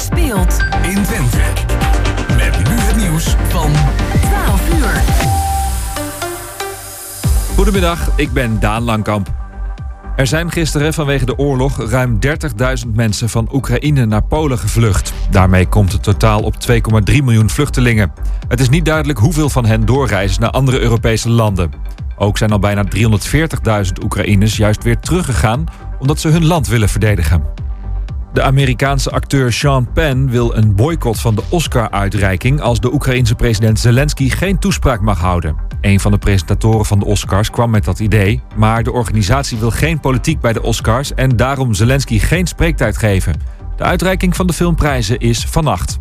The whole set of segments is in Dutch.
speelt in Twente. Met nu het nieuws van 12 uur. Goedemiddag, ik ben Daan Langkamp. Er zijn gisteren vanwege de oorlog ruim 30.000 mensen van Oekraïne naar Polen gevlucht. Daarmee komt het totaal op 2,3 miljoen vluchtelingen. Het is niet duidelijk hoeveel van hen doorreizen naar andere Europese landen. Ook zijn al bijna 340.000 Oekraïners juist weer teruggegaan omdat ze hun land willen verdedigen. De Amerikaanse acteur Sean Penn wil een boycott van de Oscar-uitreiking als de Oekraïense president Zelensky geen toespraak mag houden. Een van de presentatoren van de Oscars kwam met dat idee, maar de organisatie wil geen politiek bij de Oscars en daarom Zelensky geen spreektijd geven. De uitreiking van de filmprijzen is vannacht.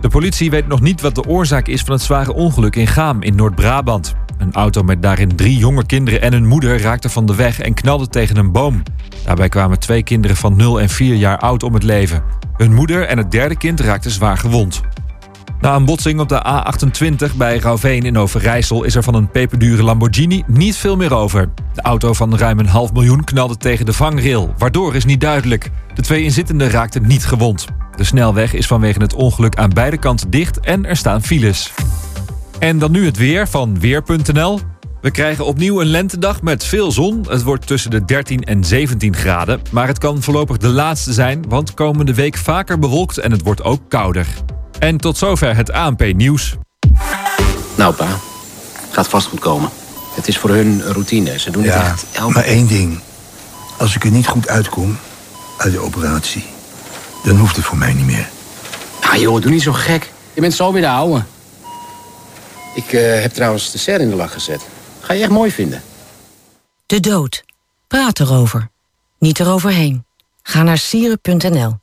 De politie weet nog niet wat de oorzaak is van het zware ongeluk in Gaam in Noord-Brabant. Een auto met daarin drie jonge kinderen en hun moeder raakte van de weg en knalde tegen een boom. Daarbij kwamen twee kinderen van 0 en 4 jaar oud om het leven. Hun moeder en het derde kind raakten zwaar gewond. Na een botsing op de A28 bij Rauveen in Overijssel is er van een peperdure Lamborghini niet veel meer over. De auto van ruim een half miljoen knalde tegen de vangrail, waardoor is niet duidelijk. De twee inzittenden raakten niet gewond. De snelweg is vanwege het ongeluk aan beide kanten dicht en er staan files. En dan nu het weer van Weer.nl. We krijgen opnieuw een lentedag met veel zon. Het wordt tussen de 13 en 17 graden. Maar het kan voorlopig de laatste zijn, want komende week vaker bewolkt en het wordt ook kouder. En tot zover het ANP-nieuws. Nou, pa. Gaat vast goed komen. Het is voor hun routine. Ze doen het echt elke maar één ding. Als ik er niet goed uitkom uit de operatie, dan hoeft het voor mij niet meer. Ah, joh, doe niet zo gek. Je bent zo weer de ouwe. Ik eh, heb trouwens de ser in de lach gezet. Ga je echt mooi vinden. De dood. Praat erover. Niet eroverheen. Ga naar sieren.nl.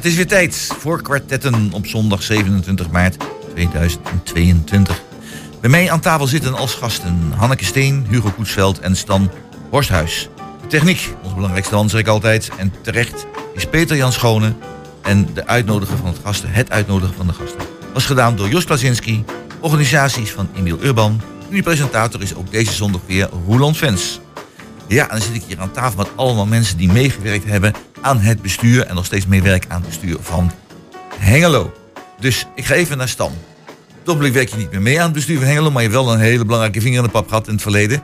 het is weer tijd voor kwartetten op zondag 27 maart 2022. Bij mij aan tafel zitten als gasten Hanneke Steen, Hugo Koetsveld en Stan Horsthuis. De techniek, ons belangrijkste man zeg ik altijd. En terecht is Peter Jan Schone en de uitnodiger van het gasten, het uitnodigen van de gasten. Was gedaan door Jos Klasinski, organisaties van Emiel Urban. En die presentator is ook deze zondag weer Roland Vens. Ja, en dan zit ik hier aan tafel met allemaal mensen die meegewerkt hebben aan het bestuur en nog steeds meewerken aan het bestuur van Hengelo. Dus ik ga even naar Stan. Dobbelijk werk je niet meer mee aan het bestuur van Hengelo, maar je hebt wel een hele belangrijke vinger in de pap gehad in het verleden.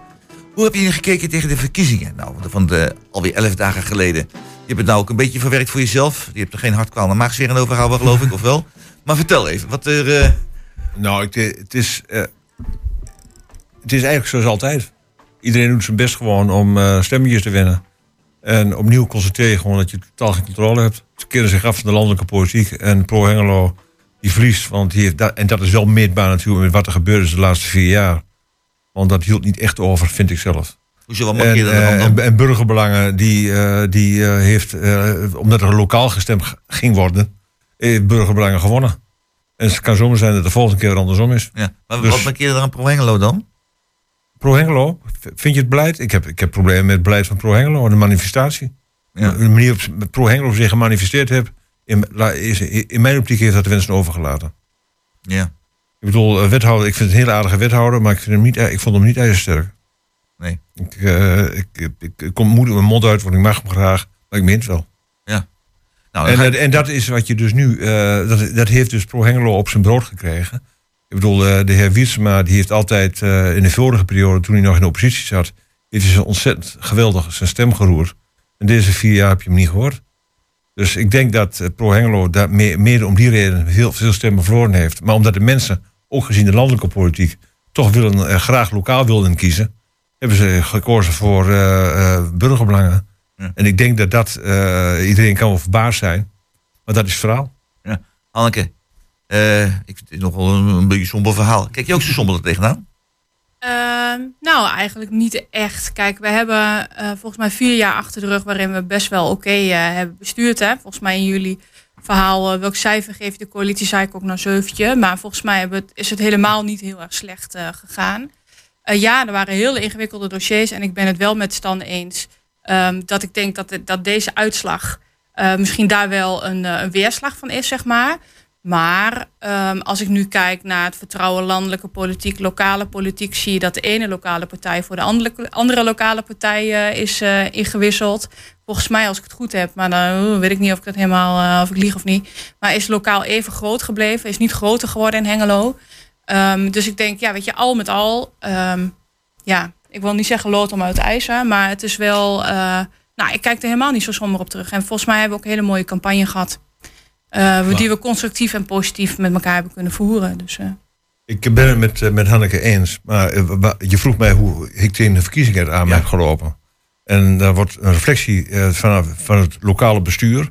Hoe heb je gekeken tegen de verkiezingen? Nou, van de, alweer elf dagen geleden. Je hebt het nou ook een beetje verwerkt voor jezelf. Je hebt er geen hartkwaal en maagsfeer aan overgehouden, geloof ik, of wel? Maar vertel even, wat er... eh, Nou, ik, het, is, eh, het is eigenlijk zoals altijd. Iedereen doet zijn best gewoon om eh stemmetjes te winnen. En opnieuw concentreer je gewoon dat je totaal geen controle hebt. Ze keren zich af van de landelijke politiek. En Pro Hengelo, die verliest. Want die heeft dat, en dat is wel meetbaar natuurlijk met wat er gebeurd is de laatste vier jaar. Want dat hield niet echt over, vind ik zelf. hoezo, wat En, er eh, en, en burgerbelangen, die, eh, die heeft, omdat er lokaal gestemd ging worden, heeft burgerbelangen gewonnen. En het kan zomaar zijn dat de volgende keer andersom is. Ja. Maar dus- wat markeerde er aan Pro Hengelo dan? Pro Hengelo, vind je het beleid? Ik heb, ik heb problemen met het beleid van Pro Hengelo, de manifestatie. Ja. De manier waarop Pro Hengelo zich gemanifesteerd heeft, in, is, in mijn optiek heeft dat de wensen overgelaten. Ja. Ik bedoel, eh, wethouder, ik vind het een hele aardige wethouder, maar ik, vind hem niet, ik vond hem niet ijzersterk. Nee. Ik, eh, ik, ik, ik, kom moeilijk mijn mond uit, want ik mag hem graag, maar ik meen het wel. Nou, En, en dat is wat je dus nu, eh, dat, dat heeft dus Pro Hengelo op zijn brood gekregen. Ik bedoel, eh, de heer Wiersma, die heeft altijd eh, in de vorige periode, toen hij nog in de oppositie zat, heeft hij ontzettend geweldig zijn stem geroerd. En deze vier jaar heb je hem niet gehoord. Dus ik denk dat eh, Pro Hengelo daar meer, meer om die reden heel veel stemmen verloren heeft. Maar omdat de mensen, ook gezien de landelijke politiek, toch willen, graag lokaal wilden kiezen, hebben ze gekozen voor burgerbelangen. Ja. En ik denk dat dat, iedereen kan wel verbaasd zijn, maar dat is het verhaal. Hanneke, eh, ik vind het nog wel een, een beetje somber verhaal. Kijk je ook zo somber er tegenaan? Ehm, nou, eigenlijk niet echt. Kijk, we hebben eh, volgens mij vier jaar achter de rug waarin we best wel oké eh, hebben bestuurd. Hè? Volgens mij in jullie verhaal, welk cijfer geeft de coalitie, zei ik ook naar zeventje. Maar volgens mij het, is het helemaal niet heel erg slecht gegaan. Ja, er waren hele ingewikkelde dossiers en ik ben het wel met Stan eens. ehm, dat ik denk dat, dat deze uitslag misschien daar wel een, een weerslag van is, zeg maar. Maar ehm, als ik nu kijk naar het vertrouwen landelijke politiek, lokale politiek, zie je dat de ene lokale partij voor de andere, lokale partij eh, is eh, ingewisseld. Volgens mij, als ik het goed heb, maar dan weet ik niet of ik dat helemaal eh, of ik lieg of niet. Maar is lokaal even groot gebleven, is niet groter geworden in Hengelo. Ehm, dus ik denk, ja, weet je, al met al, ehm, ja, ik wil niet zeggen lood om uit ijzer, maar het is wel, nou, ik kijk er helemaal niet zo somber op terug. En volgens mij hebben we ook een hele mooie campagne gehad. Eh, die we constructief en positief met elkaar hebben kunnen voeren. Dus, eh, Ik ben het met, eh, met Hanneke eens. Maar je vroeg mij hoe ik tegen de verkiezingen aan ben gelopen. En daar wordt een reflectie eh, van, van het lokale bestuur.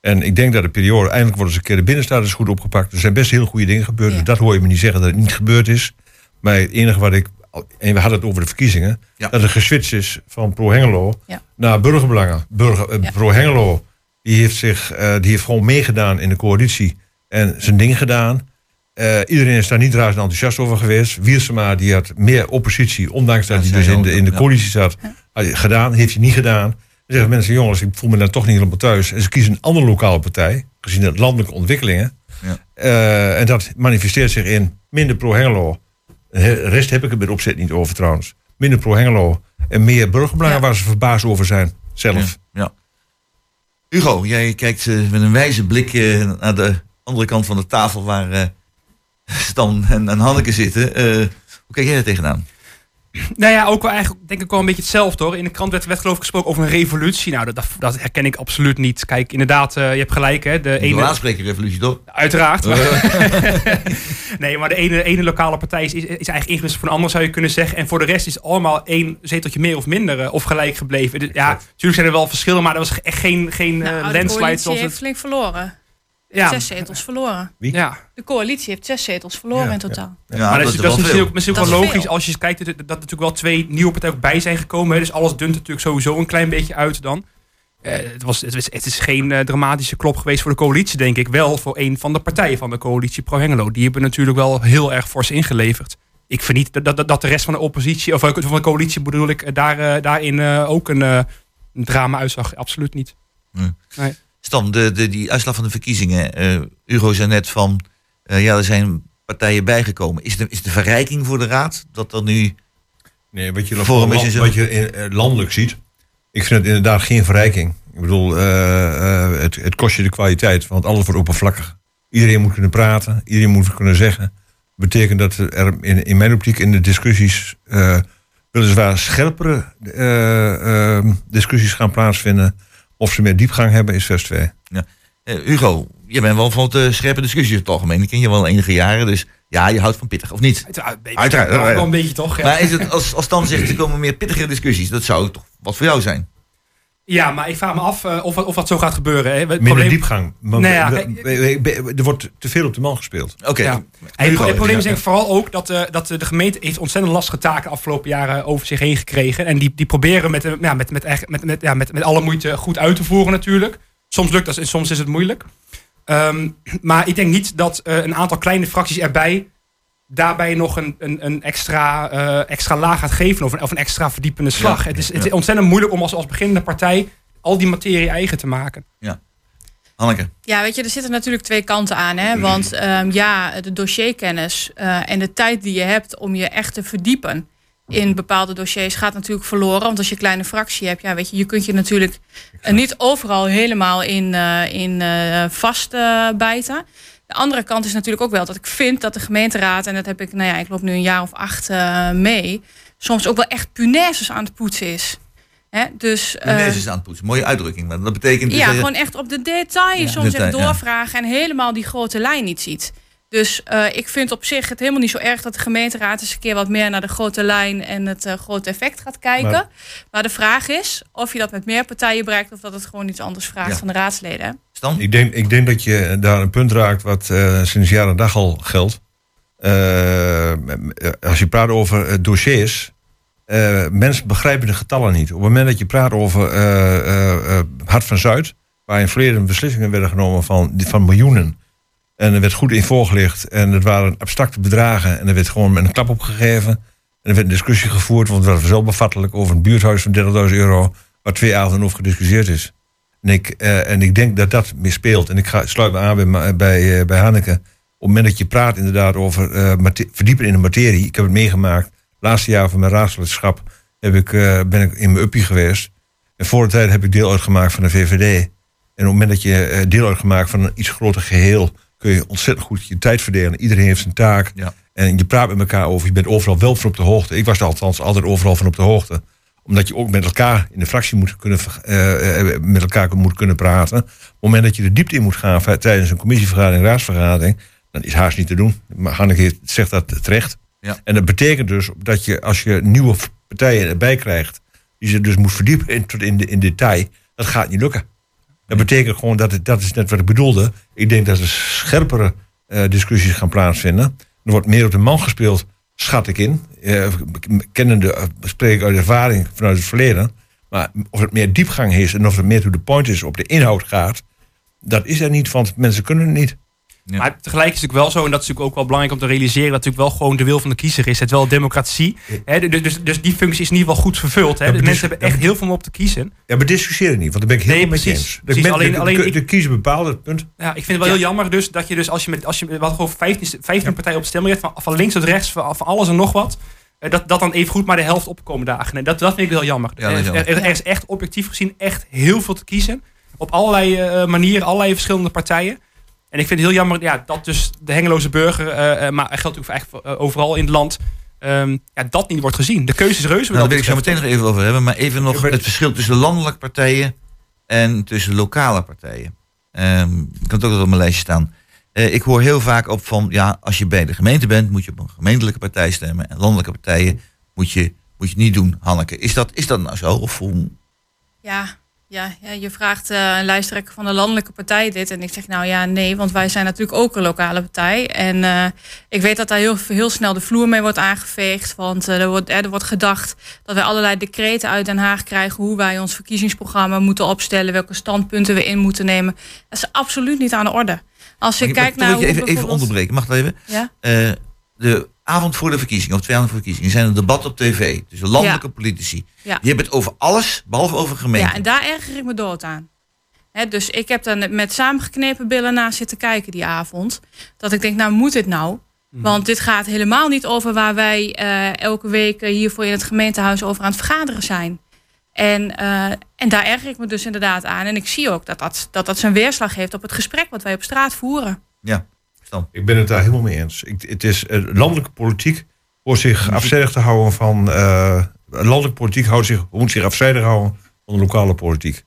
En ik denk dat de periode, eindelijk wordt eens een keer de binnenstaat is goed opgepakt. Er zijn best heel goede dingen gebeurd. Ja. Dus dat hoor je me niet zeggen dat het niet gebeurd is. Maar het enige wat ik. En we hadden het over de verkiezingen. Ja. Dat er geswitcht is van Pro Hengelo Ja. naar burgerbelangen. Burger, eh, Ja. Pro Hengelo die heeft, zich, eh, die heeft gewoon meegedaan in de coalitie. En zijn ding gedaan. Eh, iedereen is daar niet razend enthousiast over geweest. Wiersema die had meer oppositie, ondanks dat Ja, hij dus in de, in de coalitie zat. Had hij gedaan, heeft hij niet gedaan. Dan zeggen mensen, jongens, ik voel me daar toch niet helemaal thuis. En ze kiezen een andere lokale partij, gezien de landelijke ontwikkelingen. Ja. Eh, en dat manifesteert zich in minder pro-Hengelo. De rest heb ik er met opzet niet over trouwens. Minder pro-Hengelo en meer burgerbelangen Ja. waar ze verbaasd over zijn zelf. Ja, ja. Hugo, jij kijkt eh, met een wijze blik naar de andere kant van de tafel waar eh, Stan en, en Hanneke zitten. Eh, hoe kijk jij er tegenaan? Nou ja, ook wel eigenlijk denk ik wel een beetje hetzelfde hoor. In de krant werd, werd geloof ik gesproken over een revolutie. Nou, dat, dat, dat herken ik absoluut niet. Kijk, inderdaad, eh, je hebt gelijk hè. De Ene... aansprekenrevolutie toch? Uiteraard. nee, maar de ene, ene lokale partij is, is, is eigenlijk ingewisseld voor een andere, zou je kunnen zeggen. En voor de rest is het allemaal één zeteltje meer of minder eh, of gelijk gebleven. Dus, ja, natuurlijk zijn er wel verschillen, maar er was echt geen, geen nou, eh, de landslide zoals heeft het... flink verloren. Ja, Zes zetels verloren. ja. De coalitie heeft zes zetels verloren Ja, in totaal. Ja, maar dat is, dat is misschien ook, misschien ook Dat wel is logisch veel. als je kijkt dat, er natuurlijk wel twee nieuwe partijen ook bij zijn gekomen. Hè. Dus alles dunt natuurlijk sowieso een klein beetje uit dan. Eh, het, was, het, is, het is geen eh, dramatische klop geweest voor de coalitie, denk ik. Wel voor een van de partijen van de coalitie, Pro Hengelo. Die hebben natuurlijk wel heel erg fors ingeleverd. Ik vind niet dat, dat, dat de rest van de oppositie, of van de coalitie bedoel ik, eh, daar, daarin ook een, een drama uitzag. Absoluut niet. Stan, de, de, die uitslag van de verkiezingen. eh Hugo zei net van, eh, ja, er zijn partijen bijgekomen. Is de, is de verrijking voor de raad dat er nu... Nee, wat je, wat, is je in, eh, landelijk ziet. Ik vind het inderdaad geen verrijking. Ik bedoel, het, het kost je de kwaliteit, want alles wordt oppervlakkig. Iedereen moet kunnen praten, iedereen moet kunnen zeggen. betekent dat er in, in mijn optiek in de discussies weliswaar scherpere discussies gaan plaatsvinden. Of ze meer diepgang hebben, is vers 2. Eh, Hugo, je bent wel van de scherpe discussies in het algemeen. Die ken je wel enige jaren, dus ja, je houdt van pittig, of niet? Uiteraard, een beetje, Uiteraard, wel- ja. wel een beetje toch? Ja. Maar is het, als, als dan zegt, er komen meer pittige discussies, dat zou toch wat voor jou zijn? Ja, maar ik vraag me af eh, of, of dat zo gaat gebeuren. Hè. Het Minder probleem- diepgang. Nee, ja, kijk- er wordt te veel op de man gespeeld. Oké. Ja. Het, probleem is ja. denk ik vooral ook dat, eh, dat de gemeente heeft ontzettend lastige taken de afgelopen jaren over zich heen gekregen. En die, die proberen met, eh, ja, met, met, echt- met, met, ja, met, met alle moeite goed uit te voeren natuurlijk. Soms lukt dat en soms is het moeilijk. Ehm, maar ik denk niet dat eh, een aantal kleine fracties erbij daarbij nog een, een, een extra, eh, extra laag gaat geven of een, of een extra verdiepende slag. Ja, het, is, ja. het is ontzettend moeilijk om als, als beginnende partij al die materie eigen te maken. Hanneke. Ja, weet je, er zitten natuurlijk twee kanten aan. Hè? Want ehm, ja, de dossierkennis eh, en de tijd die je hebt om je echt te verdiepen in bepaalde dossiers gaat natuurlijk verloren. Want als je een kleine fractie hebt, ja, weet je, je kunt je natuurlijk niet overal helemaal in, eh, in eh, vastbijten. De andere kant is natuurlijk ook wel dat ik vind dat de gemeenteraad, en dat heb ik, nou ja, ik loop nu een jaar of acht eh, mee, soms ook wel echt punaises aan het poetsen is. Hè? Dus, eh, Punaise is aan het poetsen. Mooie uitdrukking. Maar dat betekent dus ja, dat je- gewoon echt op de detail Ja. soms Detail, echt ja. doorvragen en helemaal die grote lijn niet ziet. Dus eh, ik vind op zich het helemaal niet zo erg dat de gemeenteraad eens een keer wat meer naar de grote lijn en het eh, grote effect gaat kijken. Maar, Maar- de vraag is of je dat met meer partijen bereikt of dat het gewoon iets anders vraagt Ja. van de raadsleden. Stan? Ik denk, ik denk dat je daar een punt raakt wat eh, sinds jaren en dag al geldt. als je praat over dossiers, mensen begrijpen de getallen niet. Op het moment dat je praat over Hart van Zuid, waar in verleden beslissingen werden genomen van, van miljoenen. En er werd goed in voorgelegd en het waren abstracte bedragen en er werd gewoon met een klap opgegeven. En er werd een discussie gevoerd, want het was zo bevattelijk over een buurthuis van 30.000 euro, waar twee avonden over gediscussieerd is. En ik, eh, en ik denk dat dat mispeelt. En ik ga, sluit me aan bij, eh, bij Hanneke. Op het moment dat je praat inderdaad over mate- verdiepen in de materie. Ik heb het meegemaakt. Laatste jaar van mijn raadslidschap heb ik, ben ik in mijn uppie geweest. En voor de tijd heb ik deel uitgemaakt van de VVD. En op het moment dat je deel uitgemaakt van een iets groter geheel... kun je ontzettend goed je tijd verdelen. Iedereen heeft zijn taak. Ja. En je praat met elkaar over. Je bent overal wel van op de hoogte. Ik was er althans altijd overal van op de hoogte omdat je ook met elkaar in de fractie moet kunnen, ver- eh, eh, met elkaar moet kunnen praten. Op het moment dat je de diepte in moet gaan tijdens een commissievergadering, raadsvergadering, dan is haast niet te doen. Maar Hanneke zegt dat terecht. Ja. En dat betekent dus dat je, als je nieuwe partijen erbij krijgt, die ze dus moet verdiepen in, tot in, de, in detail, dat gaat niet lukken. Dat betekent gewoon dat dat is net wat ik bedoelde. Ik denk dat er scherpere eh, discussies gaan plaatsvinden. Er wordt meer op de man gespeeld, schat ik in. Eh, kennende, eh, spreek ik uit ervaring vanuit het verleden. Maar of het meer diepgang is en of het meer to the point is, op de inhoud gaat, dat is er niet, want mensen kunnen het niet. Ja. Maar tegelijk is het natuurlijk wel zo, en dat is natuurlijk ook wel belangrijk om te realiseren, dat natuurlijk wel gewoon de wil van de kiezer is. Het is wel democratie. Hè, dus, dus, dus die functie is in ieder geval goed vervuld. Hè. Ja, de maar mensen hebben echt heel veel om op te kiezen. Ja, maar discussiëren niet, want daar ben ik heel Nee, precies. eens. De, Precies, men- alleen- de- alleen de, kiezer bepaalt het punt. Ja, ik vind het wel heel jammer dus dat je dus als je met, als je we hadden gewoon 15, 15 partijen op stemrecht, van, van links tot rechts, van, van alles en nog wat. eh, Dat, dat dan even goed maar de helft opkomen dagen. En dat, dat vind ik wel jammer. Ja, er, er- er is echt objectief gezien echt heel veel te kiezen. Op allerlei eh, manieren, allerlei verschillende partijen. En ik vind het heel jammer ja, dat dus de Hengeloze burger, eh, eh, maar geldt voor eigenlijk eh, overal in het land, ehm, ja, dat niet wordt gezien. De keuze is reuze. Nou, daar dat wil ik zo meteen nog even over hebben. Maar even nog het verschil tussen landelijke partijen en tussen lokale partijen. Ehm ik kan het ook nog op mijn lijstje staan. Eh, ik hoor heel vaak op van, ja, als je bij de gemeente bent, moet je op een gemeentelijke partij stemmen. En landelijke partijen moet je, moet je niet doen, Hanneke. Is dat, is dat nou zo? Of hoe? Ja, ja, ja je vraagt eh, een lijsttrekker van de landelijke partij dit. En ik zeg nou ja, nee, want wij zijn natuurlijk ook een lokale partij. En eh, ik weet dat daar heel, heel snel de vloer mee wordt aangeveegd. Want eh, er, wordt, er wordt gedacht dat wij allerlei decreten uit Den Haag krijgen... hoe wij ons verkiezingsprogramma moeten opstellen... welke standpunten we in moeten nemen. Dat is absoluut niet aan de orde. Als je kijkt naar even, even onderbreken, mag dat even? Ja? De avond voor de verkiezingen, of twee avonden voor de verkiezingen, zijn er debatten op tv. tussen landelijke politici. Ja. Die hebben het over alles, behalve over gemeenten. Ja, en daar erger ik me dood aan. Hè, dus ik heb dan met samengeknepen billen naar zitten kijken die avond. Dat ik denk, nou moet dit nou? Want dit gaat helemaal niet over waar wij eh, elke week hiervoor in het gemeentehuis over aan het vergaderen zijn. En, eh, en daar erger ik me dus inderdaad aan. En ik zie ook dat dat, dat dat zijn weerslag heeft op het gesprek wat wij op straat voeren. Ja, Ik ben het daar helemaal mee eens. Ik, het is eh, landelijke politiek hoort zich afzijdig te houden van. eh, landelijke politiek houdt zich, moet zich afzijdig houden van de lokale politiek.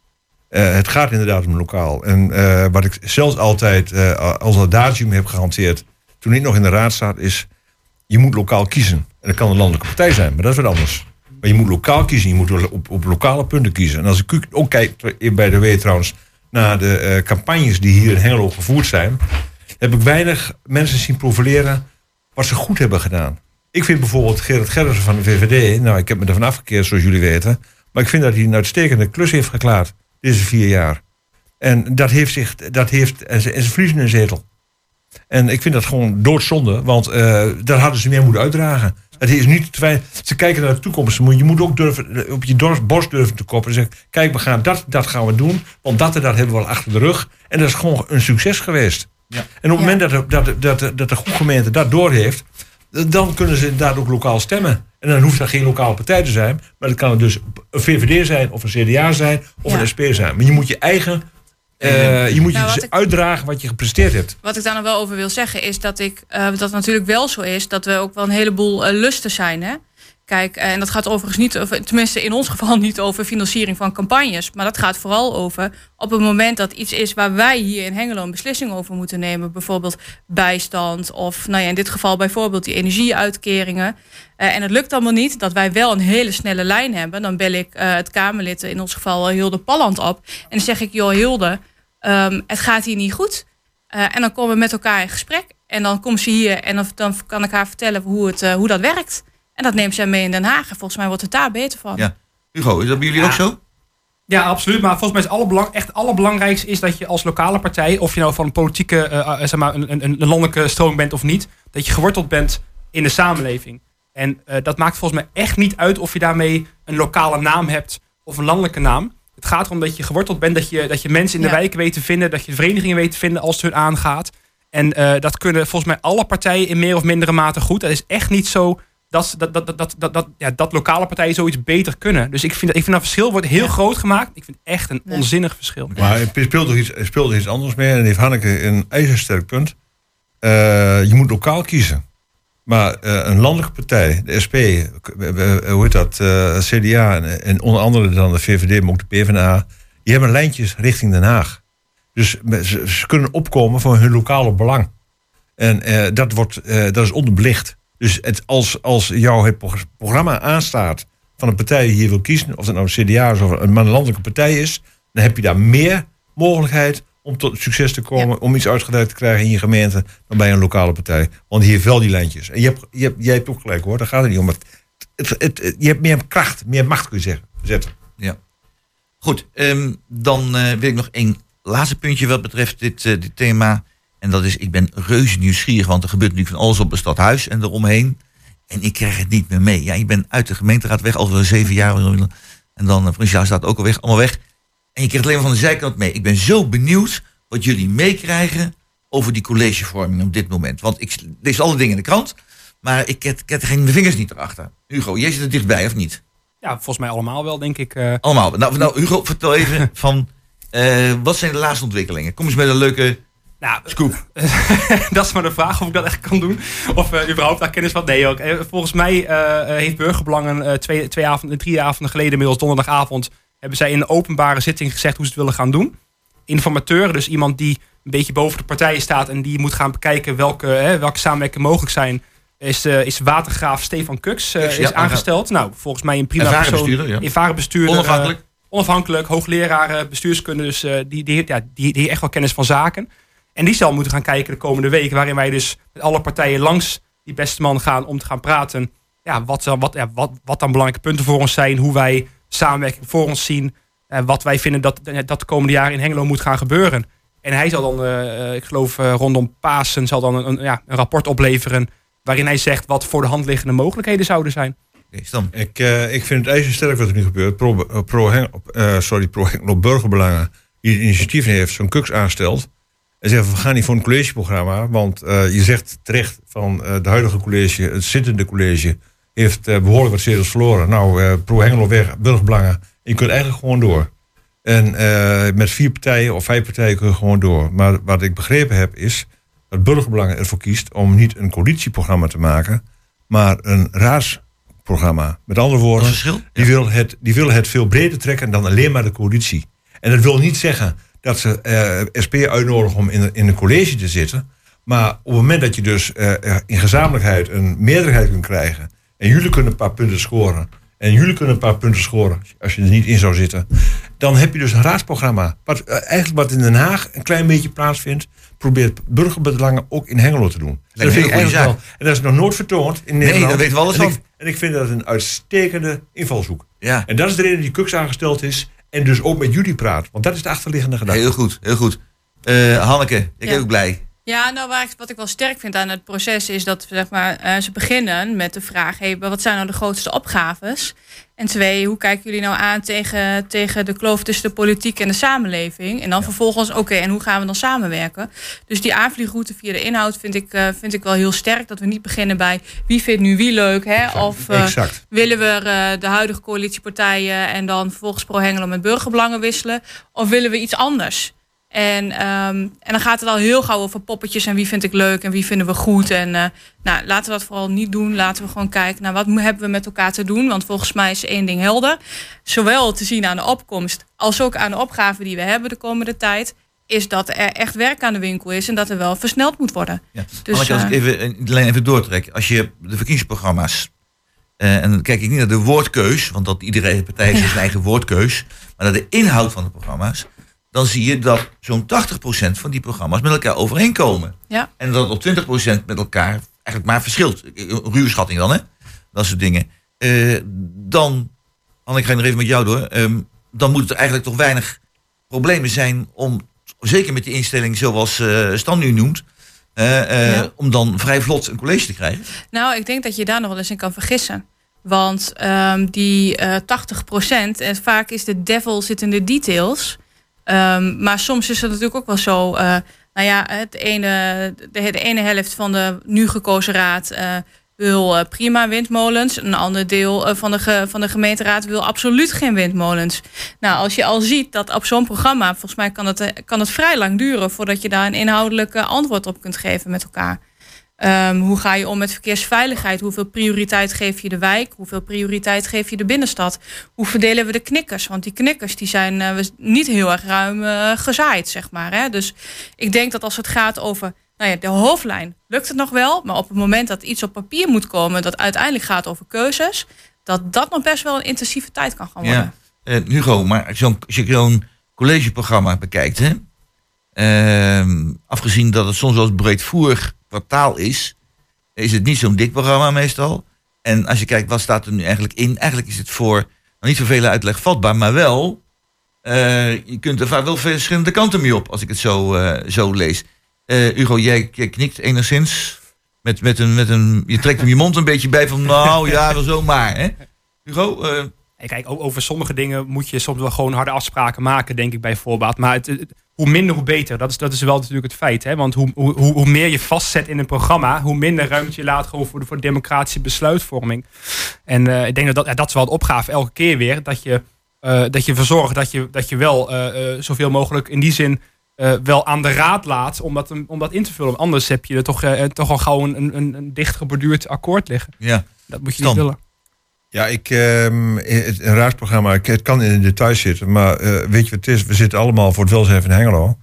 Eh, het gaat inderdaad om lokaal. En wat ik zelfs altijd als adagium heb gehanteerd. toen ik nog in de raad zat, is. je moet lokaal kiezen. En dat kan een landelijke partij zijn, maar dat is wat anders. Maar je moet lokaal kiezen, je moet op, op lokale punten kiezen. En als ik ook kijk bij de W trouwens naar de campagnes die hier in Hengelo gevoerd zijn, heb ik weinig mensen zien profileren wat ze goed hebben gedaan. Ik vind bijvoorbeeld Gerrit Gerritsen van de VVD, nou ik heb me ervan afgekeerd zoals jullie weten, maar ik vind dat hij een uitstekende klus heeft geklaard deze vier jaar. En dat heeft zich, dat heeft, en ze, en een zetel. En ik vind dat gewoon doodzonde, want eh daar hadden ze meer moeten uitdragen. Het is niet te. Ze kijken naar de toekomst. Je moet ook durven, op je borst durven te koppen. En zeggen, kijk, we gaan dat, dat gaan we doen. Want dat en dat hebben we al achter de rug. En dat is gewoon een succes geweest. Ja. En op het Ja. moment dat, de- dat, de- dat, de- dat de goede gemeente dat doorheeft... dan kunnen ze inderdaad ook lokaal stemmen. En dan hoeft dat geen lokale partij te zijn. Maar dat kan het dus een VVD zijn, of een CDA zijn, of Ja. een SP zijn. Maar je moet je eigen... eh, je moet je Nou, dus ik- uitdragen wat je gepresteerd hebt. Wat ik daar nog wel over wil zeggen is dat ik eh, dat het natuurlijk wel zo is dat we ook wel een heleboel eh, lusten zijn. Hè? Kijk, eh, en dat gaat overigens niet over, tenminste in ons geval niet over financiering van campagnes. Maar dat gaat vooral over op het moment dat iets is waar wij hier in Hengelo een beslissing over moeten nemen. Bijvoorbeeld bijstand of nou ja, in dit geval bijvoorbeeld die energieuitkeringen. Eh, en het lukt allemaal niet dat wij wel een hele snelle lijn hebben. Dan bel ik eh, het Kamerlid, in ons geval Hilde Palland, op. En dan zeg ik, joh Hilde, ehm, het gaat hier niet goed. En dan komen we met elkaar in gesprek. En dan komt ze hier en dan, kan ik haar vertellen hoe, het, hoe dat werkt. En dat neemt zij mee in Den Haag. En volgens mij wordt het daar beter van. Ja. Hugo, is dat bij jullie Ja. ook zo? Ja, absoluut. Maar volgens mij is het allerbelang, echt het allerbelangrijkste is dat je als lokale partij, of je nou van een politieke, eh, eh, zeg maar, een, een, een landelijke stroming bent of niet, dat je geworteld bent in de samenleving. En eh, dat maakt volgens mij echt niet uit of je daarmee een lokale naam hebt of een landelijke naam. Het gaat erom dat je geworteld bent, dat je, dat je mensen in de Ja. wijken weet te vinden, dat je verenigingen weet te vinden als het hun aangaat. En eh, dat kunnen volgens mij alle partijen in meer of mindere mate goed. Het is echt niet zo dat, dat, dat, dat, dat, dat, ja, dat lokale partijen zoiets beter kunnen. Dus ik vind, ik vind dat verschil wordt heel groot gemaakt. Ik vind het echt een Nee. onzinnig verschil. Maar er speelt toch iets, er speelt iets anders mee. En heeft Hanneke een ijzersterk punt. Eh, je moet lokaal kiezen. Maar eh, een landelijke partij, de SP, hoe heet dat, eh, CDA en, en onder andere dan de VVD, maar ook de PvdA, die hebben lijntjes richting Den Haag. Dus ze, ze kunnen opkomen voor hun lokale belang. En eh, dat, wordt, eh, dat is onderbelicht. Dus het, als, als jou het programma aanstaat van een partij die je wil kiezen, of het nou een CDA is of een, landelijke partij is, dan heb je daar meer mogelijkheid om tot succes te komen, om iets uitgewerkt te krijgen in je gemeente, dan bij een lokale partij. Want heeft wel die lijntjes. En je hebt, je hebt, jij hebt ook gelijk hoor, daar gaat het niet om. Het, het, het- het- je hebt meer kracht, meer macht kun je zeggen, zetten. Ja. Goed, ehm, dan eh, wil ik nog één laatste puntje wat betreft dit, eh, dit thema. En dat is, ik ben reuze nieuwsgierig, want er gebeurt nu van alles op het stadhuis en eromheen. En ik krijg het niet meer mee. Ja, ik ben uit de gemeenteraad weg, al zeven jaar. En dan, provinciaal staat ook al weg, allemaal weg. En je krijgt alleen maar van de zijkant mee. Ik ben zo benieuwd wat jullie meekrijgen over die collegevorming op dit moment. Want ik lees alle dingen in de krant, maar ik heb geen vingers niet erachter. Hugo, jij zit er dichtbij of niet? Ja, volgens mij allemaal wel, denk ik. eh. Allemaal. Nou, nou Hugo, vertel even van... eh, wat zijn de laatste ontwikkelingen? Kom eens met een leuke nou, scoop. dat is maar de vraag of ik dat echt kan doen. Of eh, überhaupt daar kennis van. Nee, ook. Eh, volgens mij eh, heeft Burgerbelangen twee, twee avonden, drie avonden geleden, inmiddels donderdagavond, hebben zij in een openbare zitting gezegd hoe ze het willen gaan doen. Informateur, dus iemand die een beetje boven de partijen staat en die moet gaan bekijken welke, hè, welke samenwerkingen mogelijk zijn. Is, is watergraaf Stefan Kux ja, is aangesteld. Nou, volgens mij een prima Ervaren persoon. bestuurder. Ervaren bestuurder. Onafhankelijk. onafhankelijk, hoogleraar bestuurskunde. Dus die, die, ja, die, die heeft echt wel kennis van zaken. En die zal moeten gaan kijken de komende weken. Waarin wij dus met alle partijen langs die beste man gaan om te gaan praten. Ja, wat, dan- wat, ja, wat, wat dan belangrijke punten voor ons zijn. Hoe wij samenwerking voor ons zien. eh, wat wij vinden dat, dat de komende jaren in Hengelo moet gaan gebeuren. En hij zal dan, eh, eh, ik geloof eh, rondom Pasen, zal dan een, een, ja, een rapport opleveren. Waarin hij zegt wat voor de hand liggende mogelijkheden zouden zijn. Ik, eh, ik vind het ijzersterk wat er nu gebeurt. Pro, pro, Heng- eh, sorry, pro Hengelo Burgerbelangen, die het initiatief heeft, zo'n kuks aanstelt. En zegt, we gaan niet voor een collegeprogramma. Want eh, je zegt terecht van eh, de huidige college, het zittende college, heeft eh, behoorlijk wat zetels verloren. Nou, pro Hengelo weg, Burgerbelangen. Je kunt eigenlijk gewoon door. En met vier partijen of vijf partijen kun je gewoon door. Maar wat ik begrepen heb is dat Burgerbelangen ervoor kiest om niet een coalitieprogramma te maken, maar een raadsprogramma. Met andere woorden, die, wil het, die willen het veel breder trekken dan alleen maar de coalitie. En dat wil niet zeggen dat ze eh, SP uitnodigen om in, in een college te zitten. Maar op het moment dat je dus eh, in gezamenlijkheid een meerderheid kunt krijgen. en jullie kunnen een paar punten scoren. en jullie kunnen een paar punten scoren. als je er niet in zou zitten. dan heb je dus een raadsprogramma. Wat, eh, eigenlijk wat in Den Haag een klein beetje plaatsvindt. probeert burgerbelangen ook in Hengelo te doen. Dat vind ik eigenlijk wel. En dat is nog nooit vertoond in Nederland. daar weten we alles en van. Ik, en ik vind dat een uitstekende invalshoek. Ja. En dat is de reden die Kux aangesteld is. En dus ook met jullie praat. Want dat is de achterliggende gedachte. Heel goed, heel goed. Eh, Hanneke, ik Ja. ben ook blij. Ja, nou waar ik, wat ik wel sterk vind aan het proces is dat zeg maar, eh, ze beginnen met de vraag: hey, wat zijn nou de grootste opgaves? En twee, hoe kijken jullie nou aan tegen, tegen de kloof tussen de politiek en de samenleving? En dan vervolgens, oké, en hoe gaan we dan samenwerken? Dus die aanvliegroute via de inhoud vind ik, eh, vind ik wel heel sterk. Dat we niet beginnen bij wie vindt nu wie leuk, hè? Of eh, Exact. willen we de huidige coalitiepartijen en dan vervolgens pro-Hengelo met burgerbelangen wisselen? Of willen we iets anders? En, ehm, en dan gaat het al heel gauw over poppetjes en wie vind ik leuk en wie vinden we goed. En eh, nou, laten we dat vooral niet doen. Laten we gewoon kijken naar wat hebben we met elkaar te doen. Want volgens mij is één ding helder. Zowel te zien aan de opkomst als ook aan de opgave die we hebben de komende tijd. Is dat er echt werk aan de winkel is en dat er wel versneld moet worden. Ja. Dus, als ik eh, even eh, de lijn even doortrek. Als je de verkiezingsprogramma's. eh, en dan kijk ik niet naar de woordkeus, want dat iedere partij heeft zijn eigen woordkeus. Maar naar de inhoud van de programma's. Dan zie je dat zo'n 80% van die programma's met elkaar overeenkomen. Ja. En dat op 20% met elkaar eigenlijk maar verschilt. Ruwe schatting dan, hè? Dat soort dingen. Eh, dan, Anne, ik ga nog even met jou door. Ehm, dan moet er eigenlijk toch weinig problemen zijn om, zeker met die instelling zoals eh Stan nu noemt, eh, Ja. om dan vrij vlot een college te krijgen. Nou, ik denk dat je daar nog wel eens in kan vergissen. Want ehm, die eh 80%, en vaak is de devil zit in de details. Ehm, maar soms is het natuurlijk ook wel zo. eh, nou ja, het ene, de, ene helft van de nu gekozen raad eh, wil eh, prima windmolens. Een ander deel van, de van de gemeenteraad wil absoluut geen windmolens. Nou, als je al ziet dat op zo'n programma, volgens mij kan het, kan het vrij lang duren voordat je daar een inhoudelijk antwoord op kunt geven met elkaar. Ehm, hoe ga je om met verkeersveiligheid? Hoeveel prioriteit geef je de wijk? Hoeveel prioriteit geef je de binnenstad? Hoe verdelen we de knikkers? Want die knikkers die zijn eh, niet heel erg ruim eh, gezaaid, zeg maar. Hè? Dus ik denk dat als het gaat over nou ja, de hoofdlijn, lukt het nog wel. Maar op het moment dat iets op papier moet komen... dat uiteindelijk gaat over keuzes... dat dat nog best wel een intensieve tijd kan gaan worden. Ja. Eh, Hugo, maar als als je zo'n collegeprogramma bekijkt, hè, ehm, afgezien dat het soms wel eens kwartaal is, is het niet zo'n dik programma meestal. En als je kijkt, wat staat er nu eigenlijk in? Eigenlijk is het voor, nou, niet vele uitleg vatbaar, maar wel, eh, je kunt er vaak wel verschillende kanten mee op, als ik het zo, eh, zo lees. Eh, Hugo, jij knikt enigszins. Met, met een, met een, je trekt hem je mond een beetje bij van, nou ja, wel zo maar. Hè? Hugo, En kijk, over sommige dingen moet je soms wel gewoon harde afspraken maken, denk ik bij voorbaat. Maar het, hoe minder, hoe beter. Dat is, dat is wel natuurlijk het feit. Hè? Want hoe, hoe, hoe meer je vastzet in een programma, hoe minder ruimte je laat gewoon voor de, voor de democratische besluitvorming. En eh, ik denk dat dat, ja, dat is wel de opgave elke keer weer. Dat je, eh, dat je ervoor zorgt dat je, dat je wel eh, zoveel mogelijk in die zin wel aan de raad laat om dat, om dat in te vullen. Anders heb je er toch, toch al gauw een, een, een dicht geborduurd akkoord liggen. ja. Dat moet je Stan. niet willen. Ja, ik, ehm, het, een raadsprogramma, het kan in de details zitten, maar eh, weet je wat het is? We zitten allemaal voor het welzijn van Hengelo.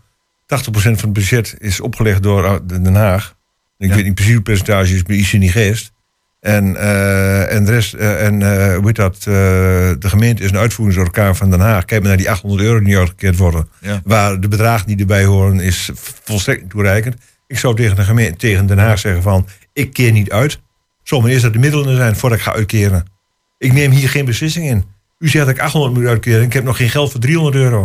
80% van het budget is opgelegd door eh, Den Haag. Ik Ja. weet niet precies hoe het percentage is, maar iets in die geest. En, eh, en de rest, en hoe heet dat? de gemeente is een uitvoeringsorgaan van Den Haag. Kijk maar naar die 800 euro die uitgekeerd worden. Ja. Waar de bedragen die erbij horen, is volstrekt niet toereikend. Ik zou tegen, de gemeente, tegen Den Haag zeggen van, ik keer niet uit. Zomaar eerst dat de middelen er zijn voordat ik ga uitkeren. Ik neem hier geen beslissing in. U zegt dat ik 800 moet uitkeren. Ik heb nog geen geld voor 300 euro.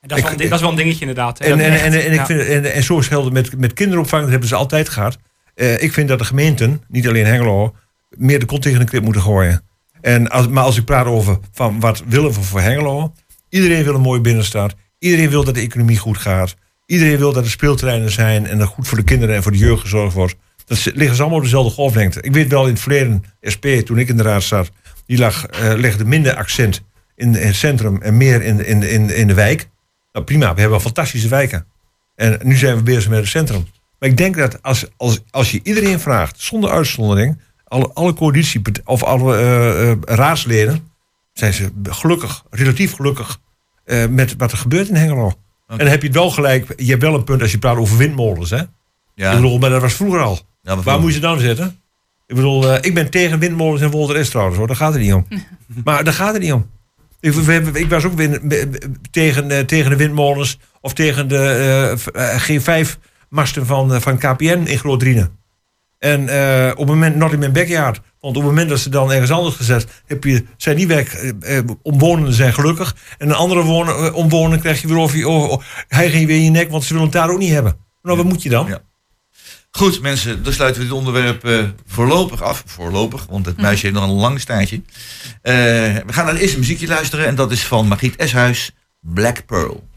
En dat, is wel, dat is wel een dingetje inderdaad. En, en, echt, en, en, ik vind, en, en zo is het met, met kinderopvang. Dat hebben ze altijd gehad. Eh, ik vind dat de gemeenten, niet alleen Hengelo, meer de kont tegen de krip moeten gooien. En als, maar als ik praat over van wat willen we voor Hengelo. Iedereen wil een mooie binnenstad. Iedereen wil dat de economie goed gaat. Iedereen wil dat er speelterreinen zijn en dat goed voor de kinderen en voor de jeugd gezorgd wordt. Dat liggen ze allemaal op dezelfde golflengte. Ik weet wel in het verleden, SP, toen ik in de raad zat, die lag, eh, legde minder accent in, in het centrum en meer in, in, in, in de wijk. Nou prima, we hebben wel fantastische wijken. En nu zijn we bezig met het centrum. Maar ik denk dat als, als, als je iedereen vraagt, zonder uitzondering, alle, alle coalitie of alle eh, eh, raadsleden, zijn ze gelukkig, relatief gelukkig, met wat er gebeurt in Hengelo. En dan heb je het wel gelijk, je hebt wel een punt als je praat over windmolens. Hè? Ja. Ik bedoel, maar dat was vroeger al. Ja, Waar moet je ze dan zetten? Ik bedoel, eh, ik ben tegen windmolens en Wolter is trouwens hoor, daar gaat het niet om. maar daar gaat het niet om. Ik, was ook tegen, eh, tegen de windmolens of tegen de eh, G5-masten van, van KPN in Groot-Drienen. En op het moment, not in mijn backyard. Want op het moment dat ze dan ergens anders gezet, heb je, zijn die werk, eh, omwonenden zijn gelukkig. En een andere wonen, omwoner krijg je weer over je oh, hij ging weer in je nek, want ze willen het daar ook niet hebben. Nou, wat moet je dan? Ja. Goed, mensen, dan sluiten we dit onderwerp eh, voorlopig af. Voorlopig, want het muisje heeft nog een lang staartje. Eh, we gaan naar het eerste muziekje luisteren en dat is van Margriet Eshuis, Black Pearl.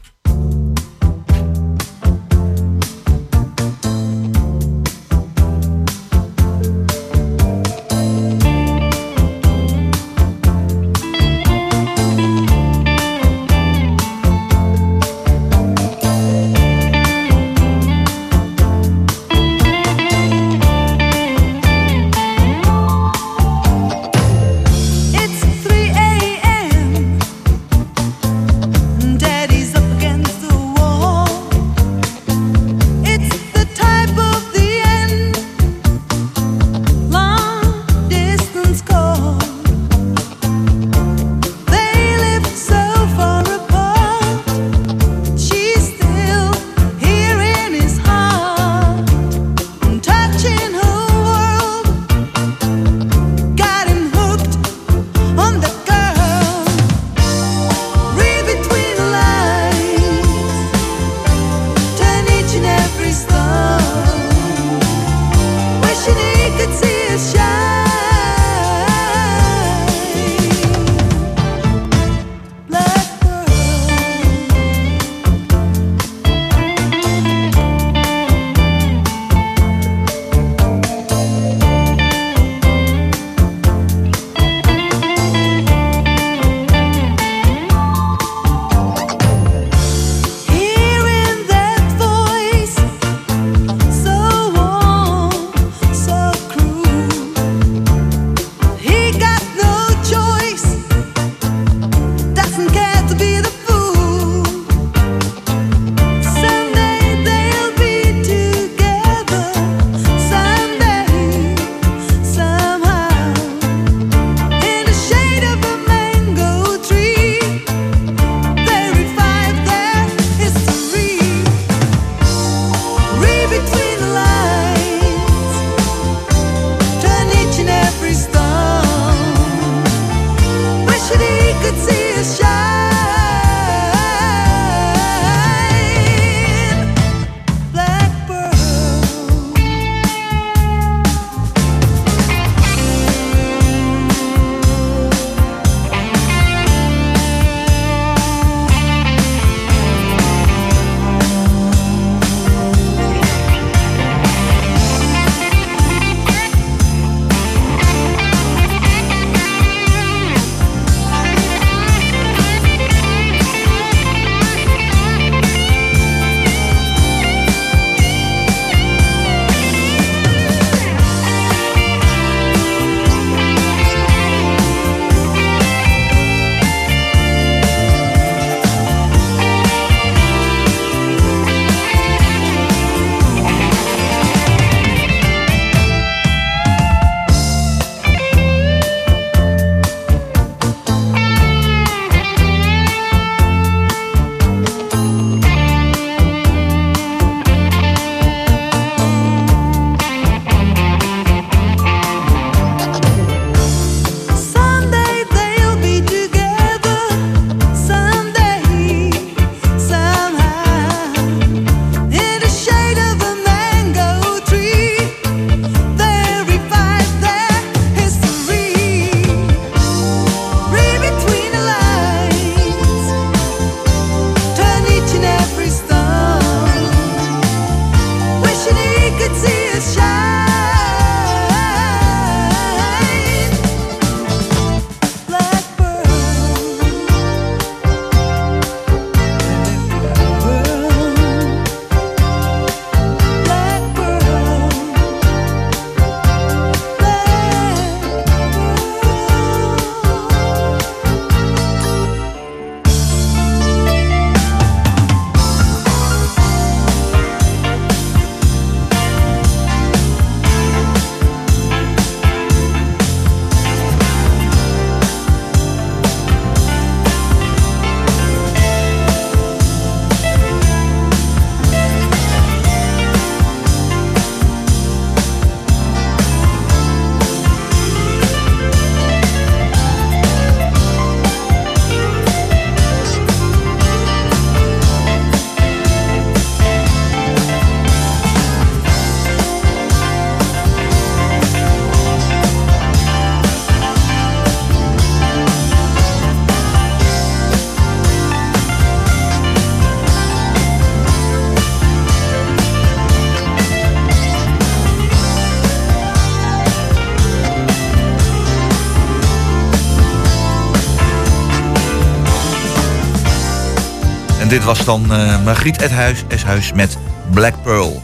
Was dan eh Margriet Eshuis, Eshuis met Black Pearl.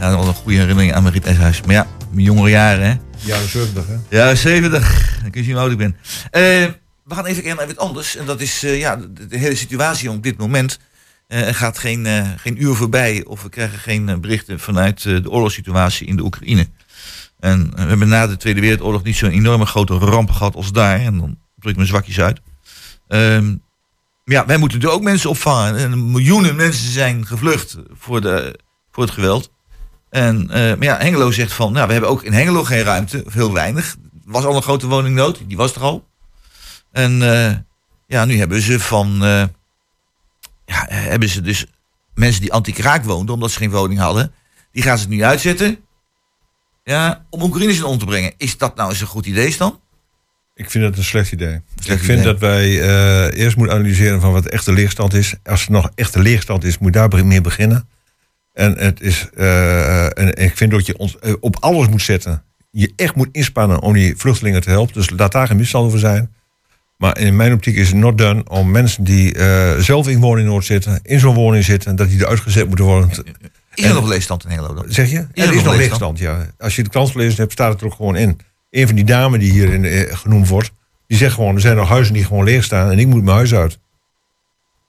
Ja, dat was een goede herinnering aan Margriet Eshuis. Maar ja, mijn jongere jaren, hè. Jaren 70, hè? Ja, 70. Dan kun je zien hoe oud ik ben. Eh, we gaan even naar wat anders. En dat is eh, ja, de, de hele situatie op dit moment. Er gaat geen, geen uur voorbij of we krijgen geen berichten vanuit de oorlogssituatie in de Oekraïne. En we hebben na de Tweede Wereldoorlog niet zo'n enorme grote rampen gehad als daar. En dan druk ik mijn zwakjes uit. Ehm, ja, wij moeten natuurlijk ook mensen opvangen. En miljoenen mensen zijn gevlucht voor, de, voor het geweld. En eh, maar ja, Hengelo zegt van, nou, we hebben ook in Hengelo geen ruimte, heel weinig. Er was al een grote woningnood, die was er al. En eh, ja, nu hebben ze van, eh, ja, hebben ze dus mensen die anti-kraak woonden, omdat ze geen woning hadden, die gaan ze nu uitzetten. Ja, om Oekraïners in om te brengen. Is dat nou eens een goed idee, Stan? Ik vind dat een slecht idee. Slecht ik vind idee. dat wij eh, eerst moeten analyseren van wat de echte leegstand is. Als er nog echte leegstand is, moet daar be- mee beginnen. En, het is, eh, en ik vind dat je ons eh, op alles moet zetten. Je echt moet inspannen om die vluchtelingen te helpen. Dus laat daar geen misstand over zijn. Maar in mijn optiek is het not done om mensen die zelf in woningnood zitten, in zo'n woning zitten, dat die eruit gezet moeten worden. Is er En- nog leegstand in Hengelo dan? Zeg je? er er is nog leegstand? ja. Als je de krant gelezen hebt, staat het er ook gewoon in. Een van die dames die hier in, eh, genoemd wordt, die zegt gewoon, er zijn nog huizen die gewoon leeg staan en ik moet mijn huis uit.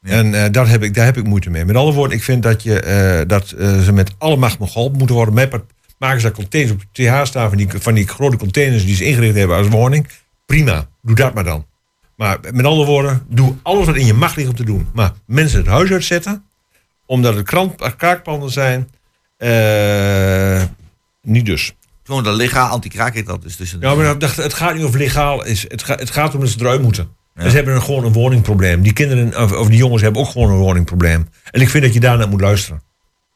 Ja. En eh, daar, heb ik, daar heb ik moeite mee. Met andere woorden, ik vind dat, je, eh, dat ze met alle macht nog geholpen moeten worden. Mij part- maken ze daar containers op de TH staan van die, van die grote containers die ze ingericht hebben als woning. Prima, doe dat maar dan. Maar met andere woorden, doe alles wat in je macht ligt om te doen. Maar mensen het huis uitzetten, omdat het kraakpanden zijn, niet dus. Gewoon dat legaal anti-kraak heet dat. Dus tussen Ja, maar dat, het gaat niet over legaal. Is, het, gaat, het gaat om dat ze eruit moeten. Ja. En ze hebben een, gewoon een woningprobleem. Die kinderen, of, of die jongens hebben ook gewoon een woningprobleem. En ik vind dat je daar naar moet luisteren.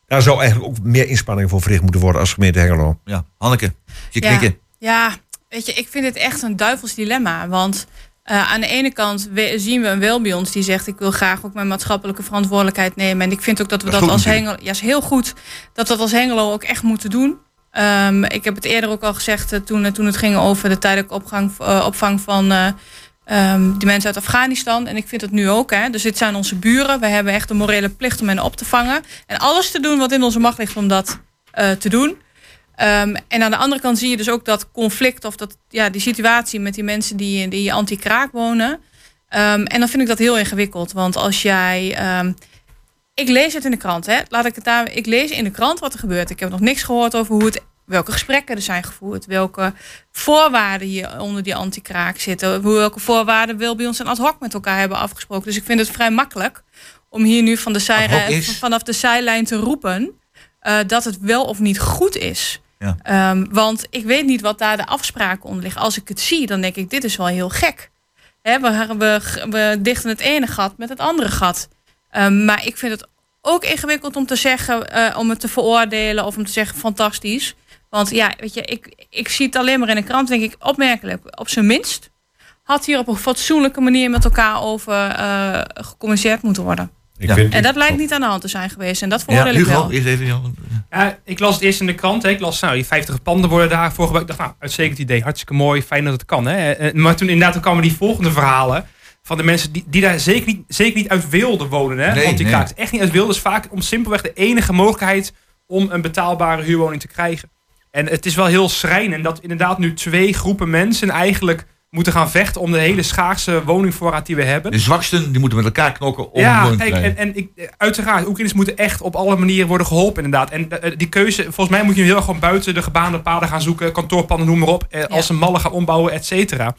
Daar zou eigenlijk ook meer inspanningen voor verricht moeten worden als gemeente Hengelo. Ja, Hanneke, je Ja. knikken. Ja, weet je, ik vind het echt een duivels dilemma. Want eh, aan de ene kant we- zien we een wel bij ons die zegt... ik wil graag ook mijn maatschappelijke verantwoordelijkheid nemen. En ik vind ook dat we Dat dat, is goed als. Hengelo... Ja, is heel goed dat we dat als Hengelo ook echt moeten doen. Ehm, ik heb het eerder ook al gezegd eh, toen, eh, toen het ging over de tijdelijke eh, opvang van... ehm, die mensen uit Afghanistan. En ik vind het nu ook. Hè. Dus dit zijn onze buren. We hebben echt de morele plicht om hen op te vangen. En alles te doen wat in onze macht ligt om dat te doen. Ehm, en aan de andere kant zie je dus ook dat conflict of dat, ja, die situatie met die mensen die, die anti-kraak wonen. En dan vind ik dat heel ingewikkeld. Want als jij. Ik lees het in de krant, hè? Laat ik het daar. Ik lees in de krant wat er gebeurt. Ik heb nog niks gehoord over hoe het, welke gesprekken er zijn gevoerd. Welke voorwaarden hier onder die anti-kraak zitten. Hoe, welke voorwaarden wil bij ons en ad hoc met elkaar hebben afgesproken. Dus ik vind het vrij makkelijk om hier nu van de is? vanaf de zijlijn te roepen. eh, dat het wel of niet goed is. Ja. Ehm, want ik weet niet wat daar de afspraken onder liggen. Als ik het zie, dan denk ik, dit is wel heel gek. Hè, we, we, we dichten het ene gat met het andere gat. Ehm, maar ik vind het ook ingewikkeld om te zeggen, eh, om het te veroordelen of om te zeggen fantastisch. Want ja, weet je, ik, ik zie het alleen maar in een krant, denk ik, opmerkelijk. Op zijn minst had hier op een fatsoenlijke manier met elkaar over eh, gecommuniceerd moeten worden. Ik Ja. vind, En dat lijkt niet aan de hand te zijn geweest. En dat Ja, veroordeel ik Hugo, wel. eerst even. Jan. Ja, ik las het eerst in de krant. Hè. Ik las, nou, die 50 panden worden daar voorgebouwd. Ik dacht, nou, uitstekend idee. Hartstikke mooi. Fijn dat het kan. Hè. Eh, Maar toen inderdaad toen kwamen die volgende verhalen. Van de mensen die, die daar zeker niet, zeker niet uit wilden wonen. Hè. Nee, Want die nee. kraakt echt niet uit wilden. is vaak om simpelweg de enige mogelijkheid om een betaalbare huurwoning te krijgen. En het is wel heel schrijnend dat inderdaad nu twee groepen mensen eigenlijk moeten gaan vechten om de hele schaarse woningvoorraad die we hebben. De zwaksten die moeten met elkaar knokken om een Ja, woning te kijk, en, en ik, uiteraard, Oekraïners moeten echt op alle manieren worden geholpen, inderdaad. En eh, die keuze, volgens mij moet je heel erg gewoon buiten de gebaande paden gaan zoeken, kantoorpanden, noem maar op, eh, als ze mallen gaan ombouwen, et cetera.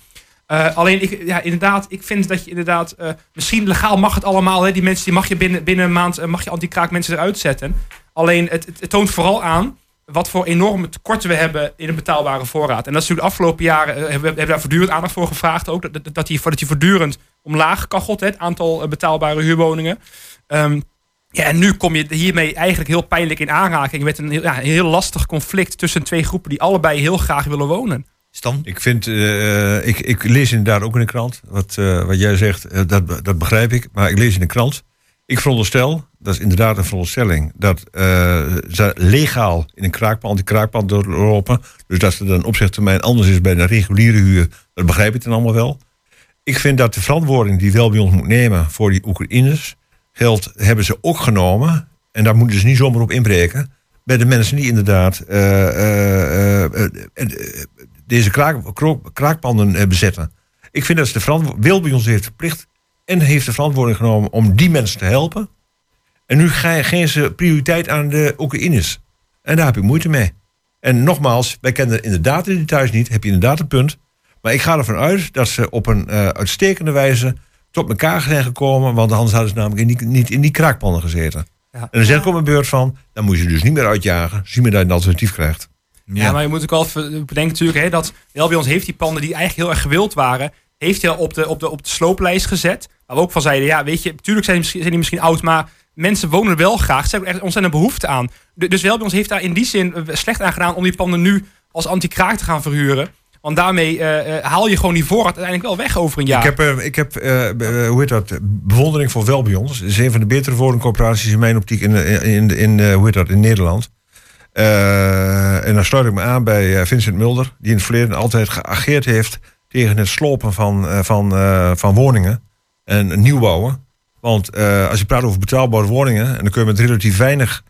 Eh, alleen, ik, ja, inderdaad, ik vind dat je inderdaad, eh, misschien legaal mag het allemaal, hè, die mensen die mag je binnen, binnen een maand, eh, mag je anti-kraak mensen eruit zetten. Alleen, het, het, toont vooral aan wat voor enorme tekorten we hebben in een betaalbare voorraad. En dat is natuurlijk de afgelopen jaren, hebben we daar voortdurend aandacht voor gevraagd ook, dat, dat, die, dat die voortdurend omlaag kachelt, het aantal betaalbare huurwoningen. Ehm, ja, en nu kom je hiermee eigenlijk heel pijnlijk in aanraking met een ja, een heel lastig conflict tussen twee groepen die allebei heel graag willen wonen. Stan? Ik vind, eh, ik, ik lees inderdaad ook in de krant. Wat, eh, wat jij zegt, eh, dat, dat begrijp ik. Maar ik lees in de krant. Ik veronderstel, dat is inderdaad een veronderstelling, dat eh, ze legaal in een kraakpand, die kraakpand doorlopen. Dus dat ze dan opzegtermijn anders is bij de reguliere huur. Dat begrijp ik dan allemaal wel. Ik vind dat de verantwoording die wel bij ons moet nemen voor die Oekraïners geld hebben ze ook genomen. En daar moeten ze niet zomaar op inbreken. Bij de mensen die inderdaad deze kraak, kraakpanden eh, bezetten. Ik vind dat ze de verantwoording. Wil bij ons heeft verplicht. En heeft de verantwoording genomen om die mensen te helpen. En nu geven ze prioriteit aan de Oekraïners. En daar heb ik moeite mee. En nogmaals, wij kennen inderdaad de details niet. Heb je inderdaad een punt. Maar ik ga ervan uit dat ze op een eh, uitstekende wijze tot elkaar zijn gekomen. Want anders hadden ze namelijk in die, niet in die kraakpannen gezeten. Ja. En dan zeg ik op een beurt van, dan moet je ze dus niet meer uitjagen. Zie maar dat je een alternatief krijgt. Ja, maar je moet ook wel bedenken natuurlijk hè, dat wel bij ons heeft die panden die eigenlijk heel erg gewild waren, heeft hij op de, op, de, op de slooplijst gezet. Waar we ook van zeiden, ja, weet je, natuurlijk zijn, die misschien- zijn die misschien oud, maar mensen wonen er wel graag. Ze hebben echt ontzettend behoefte aan. Dus wel bij ons heeft daar in die zin eh, slecht aan gedaan om die panden nu als anti-kraak te gaan verhuren. Want daarmee eh, eh, haal je gewoon die voorraad uiteindelijk wel weg over een jaar. Ik heb, eh, ik heb hoe heet dat, bewondering voor Welbions. Het is een van de betere woningcorporaties in mijn optiek in, in, in, in, hoe heet dat, in Nederland. Eh, en dan sluit ik me aan bij eh, Vincent Mulder, die in het verleden altijd geageerd heeft tegen het slopen van, eh, van, van woningen en nieuwbouwen. Want als je praat over betaalbare woningen, en dan kun je met relatief weinig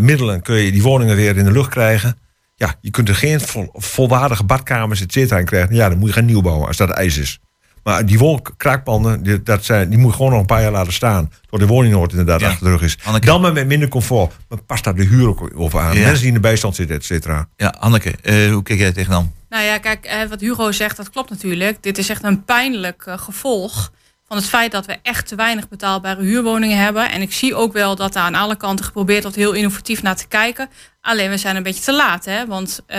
middelen kun je die woningen weer in de lucht krijgen. Ja, je kunt er geen vol- volwaardige badkamers, et cetera, in krijgen. Ja, dan moet je gaan nieuw bouwen als dat ijs is. Maar die woonkraakpanden, die, dat zijn, die moet je gewoon nog een paar jaar laten staan. Tot de woningnood inderdaad Ja. achter de rug is. Anneke. Dan maar met minder comfort. Maar past daar de huur ook over aan. Ja. Mensen die in de bijstand zitten, et cetera. Ja, Anneke, eh, hoe kijk jij tegenaan? Nou ja, kijk, eh, wat Hugo zegt, dat klopt natuurlijk. Dit is echt een pijnlijk eh, gevolg van het feit dat we echt te weinig betaalbare huurwoningen hebben. En ik zie ook wel dat daar aan alle kanten geprobeerd wordt heel innovatief naar te kijken. Alleen we zijn een beetje te laat, hè? Want eh,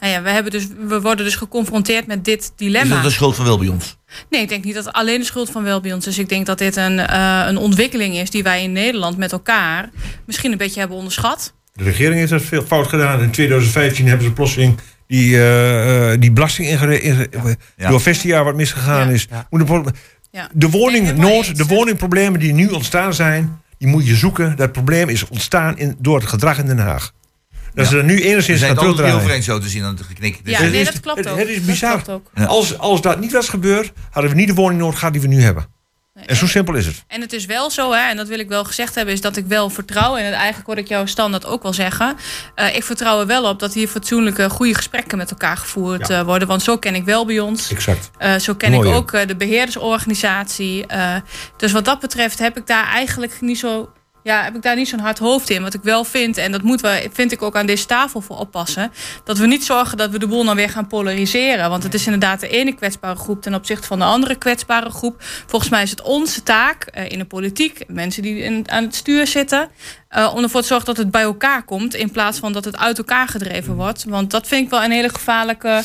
nou ja, we, hebben dus, we worden dus geconfronteerd met dit Is dilemma. dat de schuld van Welbions? Nee, ik denk niet dat het alleen de schuld van Welbions is. Ik denk dat dit een, eh, een ontwikkeling is die wij in Nederland met elkaar misschien een beetje hebben onderschat. De regering heeft dat veel fout gedaan. In 2015 hebben ze plotseling die, eh, eh, die belasting ingere... inge- Ja. Door Vestia wat misgegaan Ja. is. De, woningnood, de woningproblemen die nu ontstaan zijn... die moet je zoeken. Dat probleem is ontstaan in, door het gedrag in Den Haag. Dat Ja. ze er nu enigszins zijn gaan het altijd heel terugdraaien. eens zo te zien aan het geknik. Dus Ja, het nee, is- dat klopt het- ook. het is bizar. klopt ook. Ja. Als, als dat niet was gebeurd, hadden we niet de woningnood gehad die we nu hebben. En zo simpel is het. En het is wel zo, hè, en dat wil ik wel gezegd hebben, is dat ik wel vertrouw. En eigenlijk hoor ik jouw standaard ook wel zeggen. eh, ik vertrouw er wel op dat hier fatsoenlijke, goede gesprekken met elkaar gevoerd Ja. eh, worden. Want zo ken ik wel bij ons. Exact. Eh, zo ken Mooi, ik ook de beheerdersorganisatie. Eh, dus wat dat betreft heb ik daar eigenlijk niet zo. Ja, heb ik daar niet zo'n hard hoofd in. Wat ik wel vind, en dat moeten we, vind ik ook aan deze tafel voor oppassen. Dat we niet zorgen dat we de boel dan weer gaan polariseren. Want het is inderdaad de ene kwetsbare groep ten opzichte van de andere kwetsbare groep. Volgens mij is het onze taak eh, in de politiek, mensen die in, aan het stuur zitten. eh, om ervoor te zorgen dat het bij elkaar komt. In plaats van dat het uit elkaar gedreven wordt. Want dat vind ik wel een hele gevaarlijke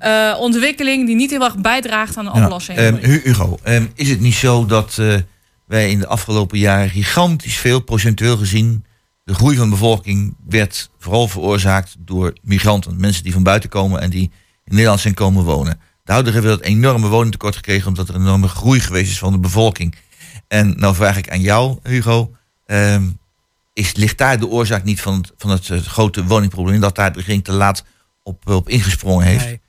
eh, ontwikkeling. die niet heel erg bijdraagt aan de oplossing. Ehm, Hu- Hugo, ehm, is het niet zo dat wij in de afgelopen jaren gigantisch veel, procentueel gezien, de groei van de bevolking werd vooral veroorzaakt door migranten. Mensen die van buiten komen en die in Nederland zijn komen wonen. Daardoor hebben we dat enorme woningtekort gekregen omdat er een enorme groei geweest is van de bevolking. En nou vraag ik aan jou, Hugo, ehm, is, ligt daar de oorzaak niet van het, van het eh, grote woningprobleem dat daar de regering te laat op, op ingesprongen heeft? Nee.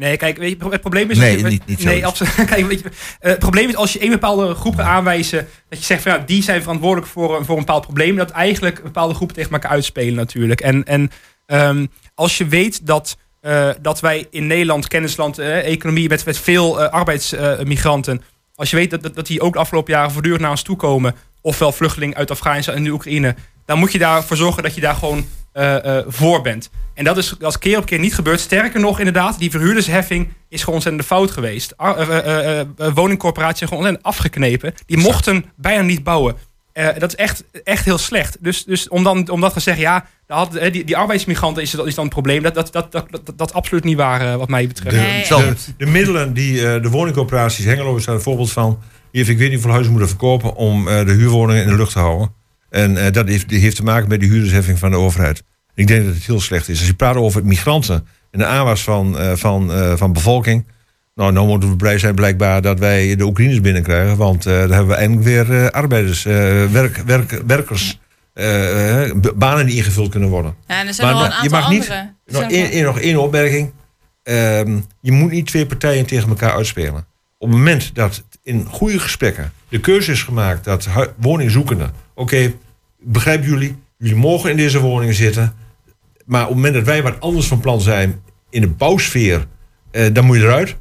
Nee, kijk, weet je, het probleem is... Nee, je- niet- Nee, absoluut. Kijk, weet je, eh, het probleem is als je één bepaalde groepen aanwijzen... dat je zegt van ja, die zijn verantwoordelijk voor, een- voor een bepaald probleem... dat eigenlijk bepaalde groepen tegen elkaar uitspelen natuurlijk. En, en ehm, als je weet dat, eh, dat wij in Nederland, kennisland, eh, economie... met, met veel arbeidsmigranten... als je weet dat, dat, dat die ook de afgelopen jaren voortdurend naar ons toe komen... ofwel vluchtelingen uit Afghanistan en de Oekraïne... dan moet je daarvoor zorgen dat je daar gewoon eh, eh, voor bent. En dat is als keer op keer niet gebeurd. Sterker nog, inderdaad, die verhuurdersheffing is gewoon ontzettend fout geweest. Eh, eh, eh, eh, woningcorporaties zijn gewoon ontzettend afgeknepen. Die mochten bijna niet bouwen. Eh, dat is echt, echt heel slecht. Dus, dus om, dan, om dat te zeggen, ja, had, die, die arbeidsmigranten is, is dan het probleem. Dat, dat, dat, dat, dat, dat absoluut niet waar, wat mij betreft. De, Nee, de, middelen die eh, de woningcoöperaties, Hengelo is daar een voorbeeld van, die heeft ik weet niet hoeveel huizen moeten verkopen om eh, de huurwoningen in de lucht te houden. En eh, dat heeft, heeft te maken met de huurdersheffing van de overheid. Ik denk dat het heel slecht is. Als je praat over migranten en de aanwas van, eh, van, eh, van bevolking. Nou, nou moeten we blij zijn blijkbaar dat wij de Oekraïners binnenkrijgen. Want dan hebben we eindelijk weer arbeiders, werk, werk, werkers, banen die ingevuld kunnen worden. Ja, en er zijn Maar wel een nou, aantal je mag niet- andere. Er Nog zijn één, wel- één- nog één opmerking. Ehm, je moet niet twee partijen tegen elkaar uitspelen. Op het moment dat in goede gesprekken de keuze is gemaakt dat woningzoekenden... Oké, begrijp jullie, jullie mogen in deze woningen zitten... maar op het moment dat wij wat anders van plan zijn in de bouwsfeer... eh, dan moet je eruit.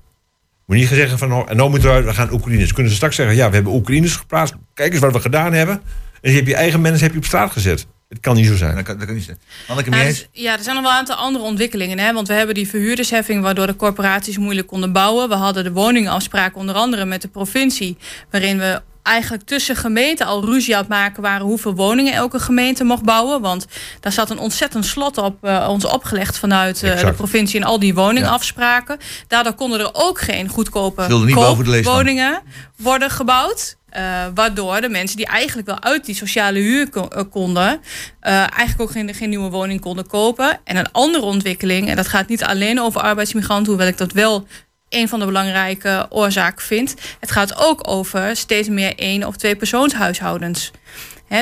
Moet niet zeggen van, nou, en nou moet eruit, we gaan Oekraïners. Kunnen ze straks zeggen, ja, we hebben Oekraïners geplaatst. Kijk eens wat we gedaan hebben. En je hebt je eigen mensen heb je op straat gezet. Het kan niet zo zijn. Dat kan, dat kan niet zijn. Anneke, Nou, mee dus- eens? ja, er zijn nog wel een aantal andere ontwikkelingen. Hè? Want we hebben die verhuurdersheffing waardoor de corporaties moeilijk konden bouwen. We hadden de woningafspraak onder andere met de provincie. Waarin we eigenlijk tussen gemeenten al ruzie aan het maken waren hoeveel woningen elke gemeente mocht bouwen. Want daar zat een ontzettend slot op eh, ons opgelegd vanuit eh, de provincie en al die woningafspraken. Daardoor konden er ook geen goedkope woningen worden gebouwd. Eh, waardoor de mensen die eigenlijk wel uit die sociale huur ko- konden, eigenlijk ook geen, geen nieuwe woning konden kopen. En een andere ontwikkeling, en dat gaat niet alleen over arbeidsmigranten, hoewel ik dat wel een van de belangrijke oorzaken vind. Het gaat ook over steeds meer één of twee persoonshuishoudens.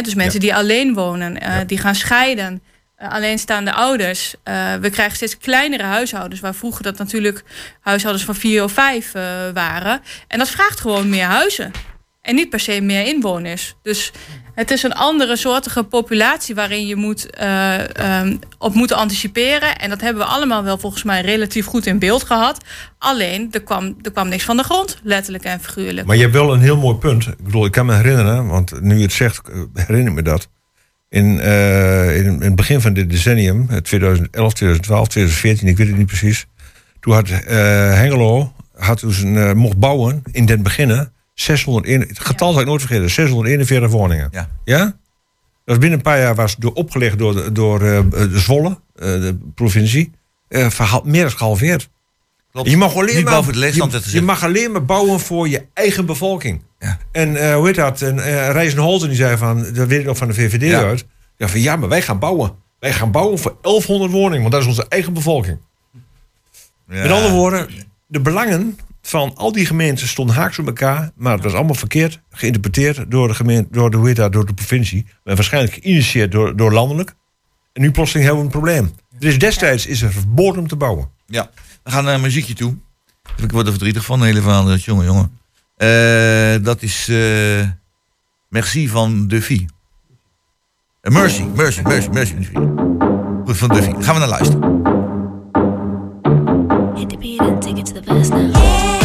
Dus mensen die alleen wonen, eh, die gaan scheiden. eh, alleenstaande ouders. Eh, we krijgen steeds kleinere huishoudens, waar vroeger dat natuurlijk huishoudens van vier of vijf waren. En dat vraagt gewoon meer huizen. En niet per se meer inwoners. Dus het is een andere soortige populatie waarin je moet, eh, ehm, op moet anticiperen. En dat hebben we allemaal wel volgens mij relatief goed in beeld gehad. Alleen, er kwam, er kwam niks van de grond, letterlijk en figuurlijk. Maar je hebt wel een heel mooi punt. Ik bedoel, ik kan me herinneren, want nu je het zegt, eh, herinner ik me dat. In, eh, in, in het begin van dit decennium, eh, 2011, 2012, 2014, ik weet het niet precies. Toen had Hengelo had dus een, mocht bouwen in den beginnen 601, het getal zal ik nooit vergeten, 641 woningen. Ja. Ja? Dat was binnen een paar jaar was door, opgelegd door, de- door eh, de Zwolle, eh, de provincie, eh, verhaal- meer dan gehalveerd. Klopt. Je mag alleen maar, boven de leesstand je, je mag alleen maar bouwen voor je eigen bevolking. Ja. En eh, hoe heet dat? En uh, Rijzen Holten die zei van, dat weet ik nog van de VVD Ja. uit. Ja, van ja, maar wij gaan bouwen. Wij gaan bouwen voor 1100 woningen, want dat is onze eigen bevolking. Ja. Met andere woorden, de belangen van al die gemeenten stonden haaks op elkaar, maar het was allemaal verkeerd geïnterpreteerd door de gemeente, door de, hoe heet dat, door de provincie. En waarschijnlijk geïnitieerd door, door landelijk. En nu plotseling hebben we een probleem. Dus destijds is er verboden om te bouwen. Ja, we gaan naar een muziekje toe. Ik word er verdrietig van, de hele verhaal. Dat jongen, jongen. Eh, dat is eh, Merci van Duffy. Eh, mercy, Mercy, Mercy, Mercy. Duffy. Goed, van Duffy. Gaan we naar luisteren. Hit the beat and take it to the now.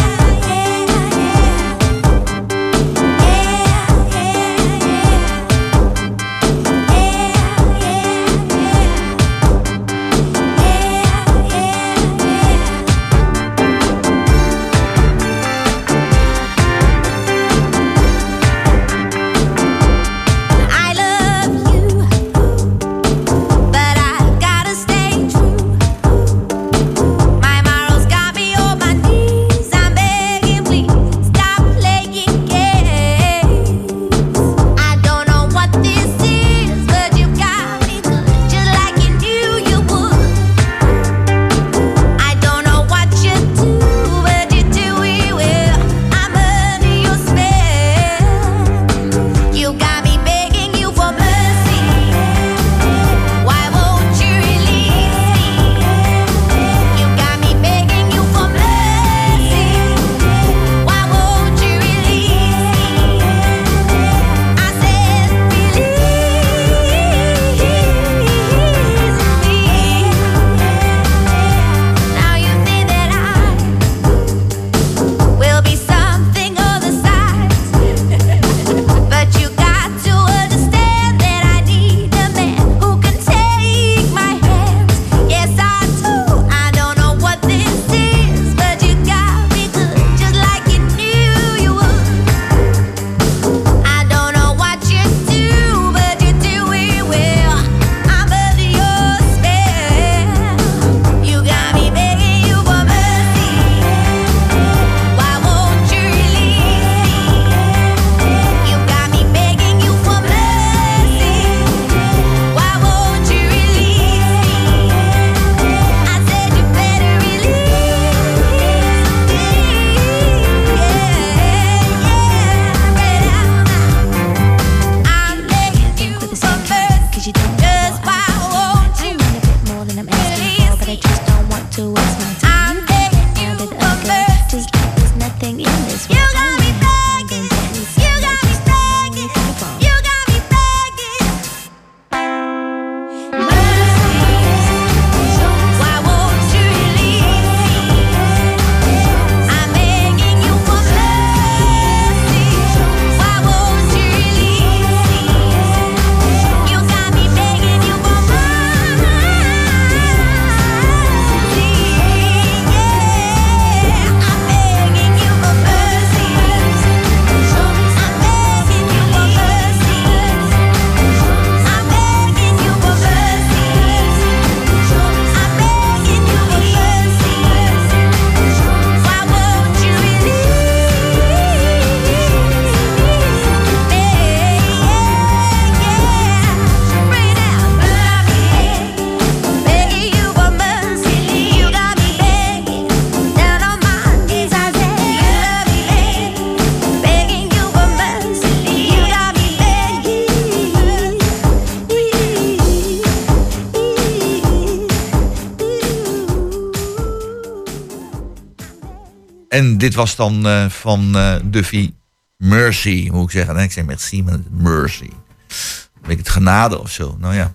En dit was dan eh, van eh, Duffy Mercy, moet ik zeggen. Nee, ik zeg merci, maar Mercy. Een beetje het genade of zo. Nou ja.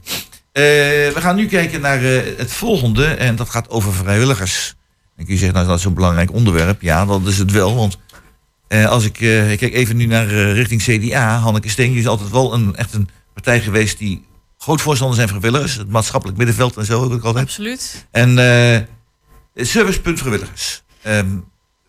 Eh, we gaan nu kijken naar het volgende. En dat gaat over vrijwilligers. En kun je zeggen, nou, dat is zo'n belangrijk onderwerp. Ja, dat is het wel. Want als ik, ik kijk even nu naar richting CDA. Hanneke Steen die is altijd wel een, echt een partij geweest die groot voorstander zijn van vrijwilligers. Het maatschappelijk middenveld en zo ook altijd. Absoluut. En eh servicepunt vrijwilligers. Ehm,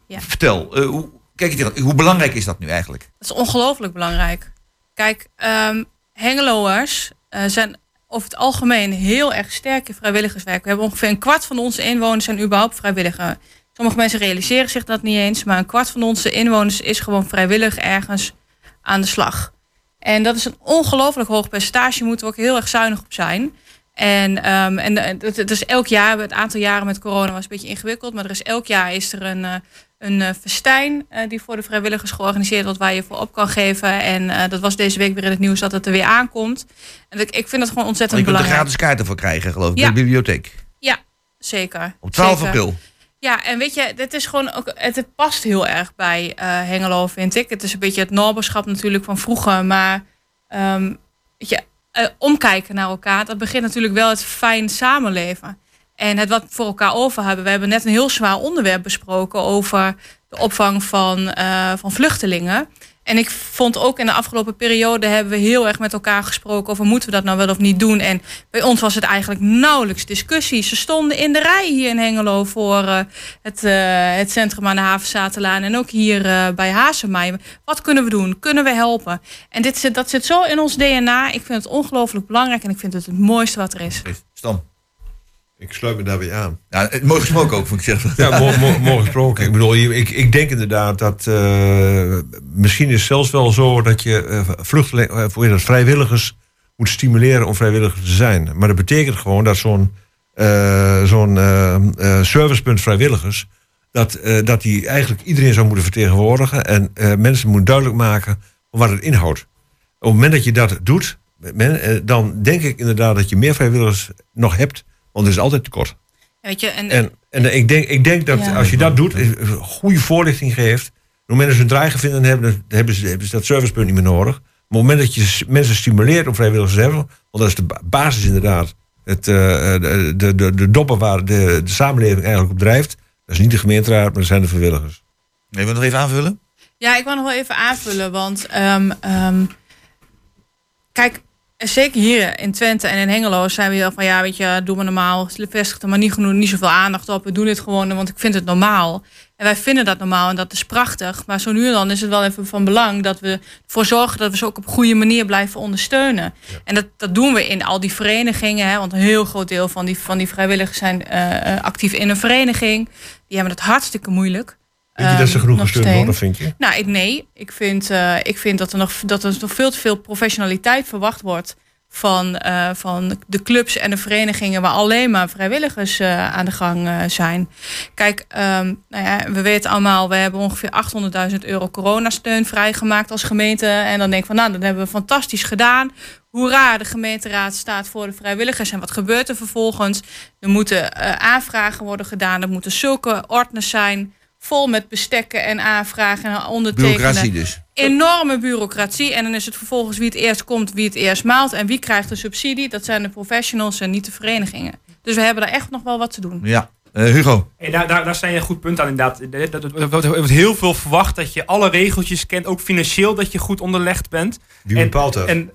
Ja. Vertel, eh, hoe, kijk hoe belangrijk is dat nu eigenlijk? Dat is ongelooflijk belangrijk. Kijk, ehm Hengeloers eh, zijn over het algemeen heel erg sterk in vrijwilligerswerk. We hebben ongeveer een kwart van onze inwoners zijn überhaupt vrijwilliger. Sommige mensen realiseren zich dat niet eens, maar een kwart van onze inwoners is gewoon vrijwillig ergens aan de slag. En dat is een ongelooflijk hoog percentage. Moeten we ook heel erg zuinig op zijn. En, ehm, en het is elk jaar, het aantal jaren met corona was een beetje ingewikkeld, maar er is elk jaar is er een, eh, een eh, festijn eh, die voor de vrijwilligers georganiseerd wordt waar je voor op kan geven. En eh, dat was deze week weer in het nieuws dat het er weer aankomt. En ik, ik vind dat gewoon ontzettend je kunt er belangrijk. gratis kaarten voor krijgen, geloof ik, Ja. bij de bibliotheek. Ja, zeker. Op 12 Zeker. april. Ja, en weet je, dit is gewoon ook, het, het past heel erg bij Hengelo, vind ik. Het is een beetje het naberschap natuurlijk van vroeger, maar ehm, weet je, omkijken naar elkaar, dat begint natuurlijk wel het fijn samenleven. En het wat voor elkaar over hebben. We hebben net een heel zwaar onderwerp besproken over de opvang van, eh, van vluchtelingen. En ik vond ook in de afgelopen periode hebben we heel erg met elkaar gesproken over moeten we dat nou wel of niet doen. En bij ons was het eigenlijk nauwelijks discussie. Ze stonden in de rij hier in Hengelo voor eh, het, eh, het centrum aan de Havenzaterlaan en ook hier eh, bij Hazemij. Wat kunnen we doen? Kunnen we helpen? En dit zit, dat zit zo in ons DNA. Ik vind het ongelooflijk belangrijk en ik vind het het mooiste wat er is. Stam. Ik sluit me daarbij aan. Ja, mooi gesproken ook, moet ik zeggen. Ja, mo- mo- mooi gesproken. Ik bedoel, ik, ik denk inderdaad dat eh, misschien is het zelfs wel zo dat je vluchtelingen, heet dat, vrijwilligers moet stimuleren om vrijwilliger te zijn. Maar dat betekent gewoon dat zo'n eh, zo'n servicepunt vrijwilligers, dat, eh, dat die eigenlijk iedereen zou moeten vertegenwoordigen en eh, mensen moeten duidelijk maken wat het inhoudt. Op het moment dat je dat doet, men, dan denk ik inderdaad dat je meer vrijwilligers nog hebt, want er is altijd tekort. Weet je, en, En, en ik, denk, ik denk dat Ja. als je dat doet, eh, goede voorlichting geeft. Op het moment dat ze een draai vinden hebben, dan hebben ze, hebben ze dat servicepunt niet meer nodig. Maar op het moment dat je mensen stimuleert om vrijwilligers te hebben, want dat is de ba- basis inderdaad, het, eh, de, de, de, de doppen waar de, de samenleving eigenlijk op drijft, dat is niet de gemeenteraad, maar dat zijn de vrijwilligers. Nee, wil je nog even aanvullen? Ja, ik wil nog wel even aanvullen, want ehm, ehm, kijk, zeker hier in Twente en in Hengelo zijn we heel van ja, weet je, doe maar normaal, vestig er maar niet genoeg, niet zoveel aandacht op. We doen dit gewoon, want ik vind het normaal. En wij vinden dat normaal en dat is prachtig. Maar zo nu en dan is het wel even van belang dat we ervoor zorgen dat we ze ook op een goede manier blijven ondersteunen. En dat, dat doen we in al die verenigingen, hè, want een heel groot deel van die, van die vrijwilligers zijn eh, eh, actief in een vereniging. Die hebben het hartstikke moeilijk. Vind je dat ze Ehm, genoeg gesteund worden, vind je? Nou, ik, nee. Ik vind, eh, ik vind dat, er nog, dat er nog veel te veel professionaliteit verwacht wordt van, eh, van de clubs en de verenigingen waar alleen maar vrijwilligers eh, aan de gang zijn. Kijk, ehm, nou ja, we weten allemaal, we hebben ongeveer 800.000 euro coronasteun vrijgemaakt als gemeente. En dan denk ik van, nou, dat hebben we fantastisch gedaan. Hoera, de gemeenteraad staat voor de vrijwilligers. En wat gebeurt er vervolgens? Er moeten aanvragen worden gedaan. Er moeten zulke ordners zijn, vol met bestekken en aanvragen en ondertekenen Bureaucratie dus. enorme bureaucratie. En dan is het vervolgens wie het eerst komt, wie het eerst maalt. En wie krijgt de subsidie? Dat zijn de professionals en niet de verenigingen. Dus we hebben daar echt nog wel wat te doen. Ja. Eh, Hugo. En daar, daar, je een goed punt aan inderdaad. Er wordt- Er wordt- heel veel verwacht dat je alle regeltjes kent. Ook financieel dat je goed onderlegd bent. Wie En- bepaalt dat? En,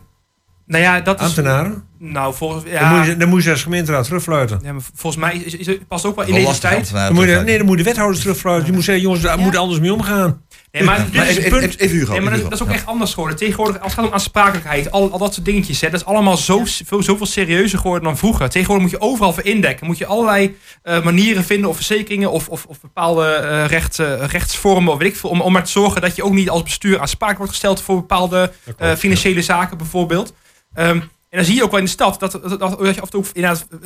nou ja, dat is... Ambtenaren? Nou, volgens... Ja, Dan, moet je, dan moet je als gemeenteraad terugfluiten. ja, maar volgens mij is, is, is- past ook wel in deze tijd. Dan moet je, nee, dan moet de wethouders terugfluiten. Je moet zeggen, jongens, daar Ja. moet anders mee omgaan. Nee, maar, Maar dit is even, het even, punt. even Hugo. Nee, maar dat, is ook echt anders geworden. Tegenwoordig, als het gaat om aansprakelijkheid, al, al dat soort dingetjes, hè, dat is allemaal zo, veel, zoveel serieuzer geworden dan vroeger. Tegenwoordig moet je overal voor indekken. Moet je allerlei eh, manieren vinden, of verzekeringen, of, of, of bepaalde eh, recht, eh, rechtsvormen, of weet ik veel, om, om maar te zorgen dat je ook niet als bestuur aansprakelijk wordt gesteld voor bepaalde eh, financiële zaken, bijvoorbeeld. Ehm, en dan zie je ook wel in de stad dat, dat, dat, dat je af en toe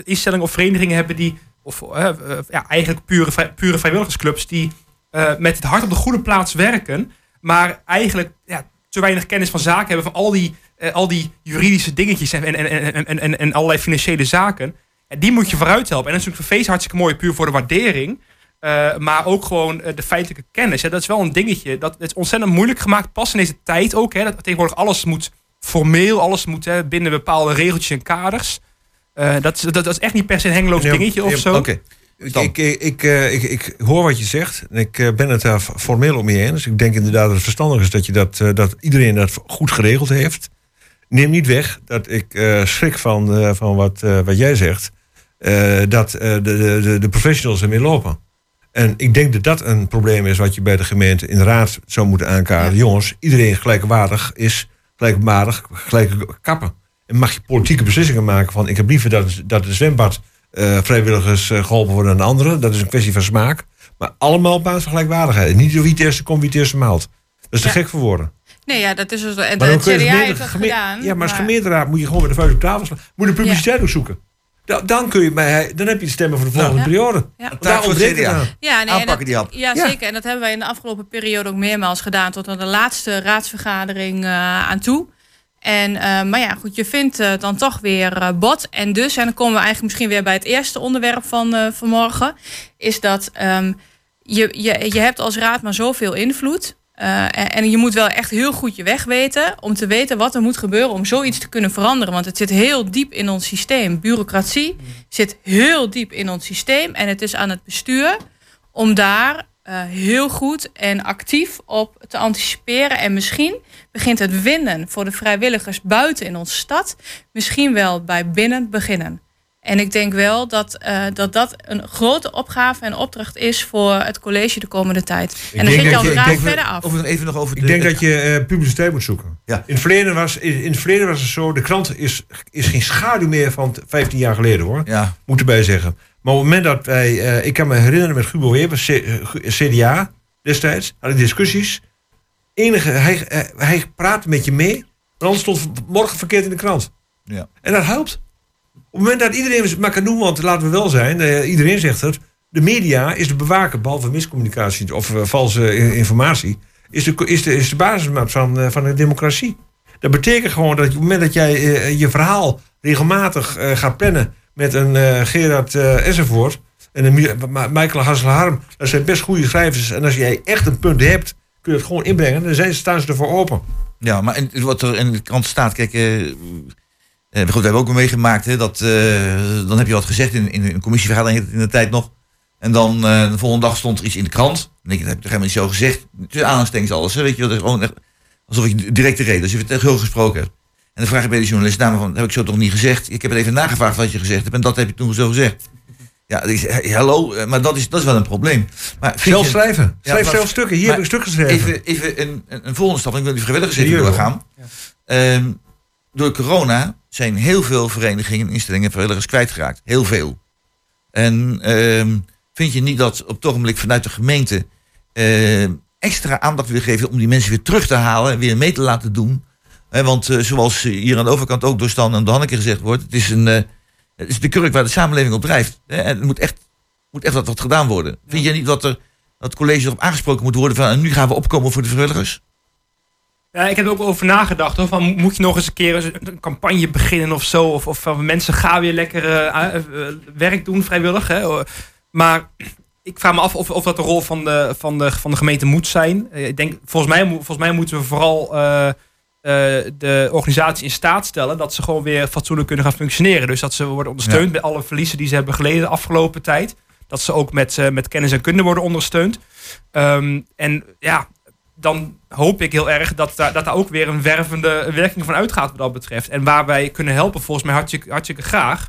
instellingen of verenigingen hebben die, of eh, eh, ja, eigenlijk pure, pure vrijwilligersclubs, die eh, met het hart op de goede plaats werken, maar eigenlijk ja, te weinig kennis van zaken hebben van al die, al die juridische dingetjes en, en, en, en, en, en, allerlei financiële zaken. En die moet je vooruit helpen. En dat is natuurlijk voor Feest hartstikke mooi, puur voor de waardering. Maar ook gewoon de feitelijke kennis. Hè. Dat is wel een dingetje. Dat het is ontzettend moeilijk gemaakt. Pas in deze tijd ook. Hè, dat tegenwoordig alles moet formeel. Alles moet hè, binnen bepaalde regeltjes en kaders. Eh, dat, is, dat, dat is echt niet per se een hengeloos dingetje of zo. Oké. Ik, ik, ik, eh, ik, ik hoor wat je zegt. En ik eh, ben het daar formeel op mee eens. Ik denk inderdaad dat het verstandig is dat, je dat, eh, dat iedereen dat goed geregeld heeft. Neem niet weg dat ik eh, schrik van, eh, van wat, eh, wat jij zegt. eh, dat eh, de, de, de, de professionals ermee lopen. En ik denk dat dat een probleem is wat je bij de gemeente in de raad zou moeten aankaarten. Jongens, iedereen gelijkwaardig is gelijkwaardig, gelijke kappen. En mag je politieke beslissingen maken van... ik heb liever dat, dat de zwembad eh, vrijwilligers eh, geholpen worden dan anderen. Dat is een kwestie van smaak. Maar allemaal op basis van gelijkwaardigheid. Niet door wie het eerste komt, wie het eerste maalt. Dat is te gek voor woorden. Nee, ja, dat is dus... En de kun je CDA heeft dat gedaan. Ja, maar als gemeenteraad moet je gewoon met de vuist op tafel slaan. Moet de publiciteit ook zoeken. Da- dan, kun je, bij, dan heb je de stemmen voor de volgende Ja. periode. Ja. Daar ontbreekt het aan. Ja, nee, Aanpakken dat, die hap. Ja, Ja. zeker. En dat hebben wij in de afgelopen periode ook meermaals gedaan. Tot aan de laatste raadsvergadering eh, aan toe. En, eh, maar ja, goed, je vindt eh, dan toch weer eh, bot. En dus, en dan komen we eigenlijk misschien weer bij het eerste onderwerp van eh, vanmorgen. Is dat ehm, je, je, je hebt als raad maar zoveel invloed. Eh, en, je moet wel echt heel goed je weg weten. Om te weten wat er moet gebeuren om zoiets te kunnen veranderen. Want het zit heel diep in ons systeem. Bureaucratie zit heel diep in ons systeem. En het is aan het bestuur om daar eh, heel goed en actief op te anticiperen. En misschien begint het winnen voor de vrijwilligers buiten in onze stad. Misschien wel bij binnen beginnen. En ik denk wel dat, eh, dat dat een grote opgave en opdracht is voor het college de komende tijd. en dan zit je al graag verder af. Over, even nog over de... Ik denk dat je eh, publiciteit moet zoeken. Ja. In, het verleden was, in, in het verleden was het zo, de krant is, is geen schaduw meer van t- 15 jaar geleden hoor. Ja, Moet erbij zeggen. Maar op het moment dat wij, eh, ik kan me herinneren met Gubo Weber, CDA destijds, had ik discussies. Enige, hij, hij praatte met je mee, maar anders stond morgen verkeerd in de krant. ja. En dat helpt. Op het moment dat iedereen maar kan doen, want laten we wel zijn, eh, iedereen zegt het. De media is de bewaker, behalve miscommunicatie of eh, valse i- informatie, is de, is de, is de basismaat van, eh, van de democratie. Dat betekent gewoon dat op het moment dat jij eh, je verhaal regelmatig eh, gaat plannen met een eh, Gerard eh, enzovoort en een Michael Hasselharm, dat zijn best goede schrijvers. En als jij echt een punt hebt, kun je het gewoon inbrengen. Dan staan ze ervoor open. Ja, maar in, wat er in de krant staat, kijk, eh, eh, goed, we hebben ook meegemaakt, hè, dat, eh, dan heb je wat gezegd in, in een commissievergadering in de tijd nog. En dan eh, de volgende dag stond er iets in de krant. Denk je, dat heb ik toch helemaal niet zo gezegd. Tussen aanhalingstekens alles, hè, weet je, dat is gewoon echt alsof je directe reden, als je het echt heel gesproken hebt. En dan vraag je bij de journalist, nou, van, heb ik zo toch niet gezegd? Ik heb het even nagevraagd wat je gezegd hebt en dat heb je toen zo gezegd. Ja, ik hallo, maar dat is, dat is wel een probleem. Maar Zelf je- schrijven. Schrijf zelf stukken. Hier maar heb ik stukken geschreven. Even, even een, een, een volgende stap. Ik wil die vrijwilligers Serieus, doorgaan. Ehm, door corona zijn heel veel verenigingen, instellingen, vrijwilligers kwijtgeraakt. Heel veel. En ehm, vind je niet dat op het ogenblik vanuit de gemeente ehm, extra aandacht wil geven om die mensen weer terug te halen en weer mee te laten doen? Want eh, zoals hier aan de overkant ook door Stan en door Hanneke gezegd wordt, het is, een, eh, het is de kurk waar de samenleving op drijft. Hè, en er moet echt, moet echt wat, wat gedaan worden. Vind je niet dat er dat het college erop aangesproken moet worden van en nu gaan we opkomen voor de vrijwilligers? Ja, ik heb er ook over nagedacht. Hoor, van, moet je nog eens een keer een, campagne beginnen of zo? Of, of van mensen gaan weer lekker eh, eh, werk doen vrijwillig. Hè? Maar ik vraag me af of, of dat de rol van de, van de, van de gemeente moet zijn. Eh, Ik denk, volgens mij, volgens mij moeten we vooral eh, eh, de organisatie in staat stellen dat ze gewoon weer fatsoenlijk kunnen gaan functioneren. Dus dat ze worden ondersteund Ja. bij alle verliezen die ze hebben geleden de afgelopen tijd. Dat ze ook met, eh, met kennis en kunde worden ondersteund. Ehm, en ja, dan hoop ik heel erg dat daar, dat daar ook weer een wervende werking van uitgaat wat dat betreft. En waar wij kunnen helpen, volgens mij hartstikke, hartstikke graag.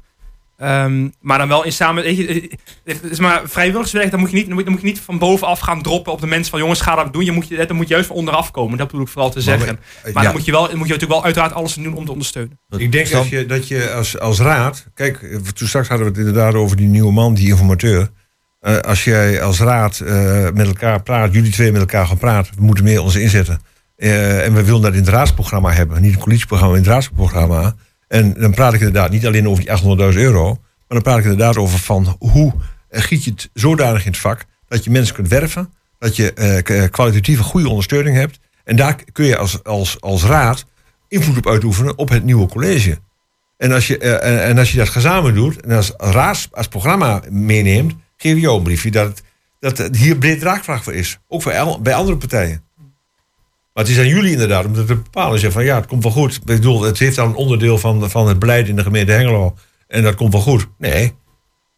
Ehm, maar dan wel in samen. weet je, eh, Het is maar vrijwilligerswerk, dan moet, je niet, dan, moet, dan moet je niet van bovenaf gaan droppen op de mensen van jongens, ga dat doen. Je moet, je, dan moet je juist van onderaf komen. Dat bedoel ik vooral te zeggen. Maar, ja. dan, moet je wel, dan moet je natuurlijk wel uiteraard alles doen om te ondersteunen. Ik denk dat je, dat je als, als raad. Kijk, eh, toen straks hadden we het inderdaad over die nieuwe man, die informateur. Eh, als jij als raad eh, met elkaar praat, jullie twee met elkaar gaan praten, we moeten meer ons inzetten. Eh, en we willen dat in het raadsprogramma hebben, niet een coalitieprogramma, in het raadsprogramma. En dan praat ik inderdaad niet alleen over die 800.000 euro, maar dan praat ik inderdaad over van hoe giet je het zodanig in het vak dat je mensen kunt werven, dat je kwalitatieve goede ondersteuning hebt. En daar kun je als, als, als raad invloed op uitoefenen op het nieuwe college. En als je, en, en als je dat gezamenlijk doet, en als raad als programma meeneemt, geef je jou een briefje dat het dat er hier breed draagvlak voor is. Ook voor el- bij andere partijen. Maar het is aan jullie inderdaad om dat te bepalen. Zeggen van ja, het komt wel goed. Ik bedoel, het heeft dan een onderdeel van, van het beleid in de gemeente Hengelo. En dat komt wel goed. Nee,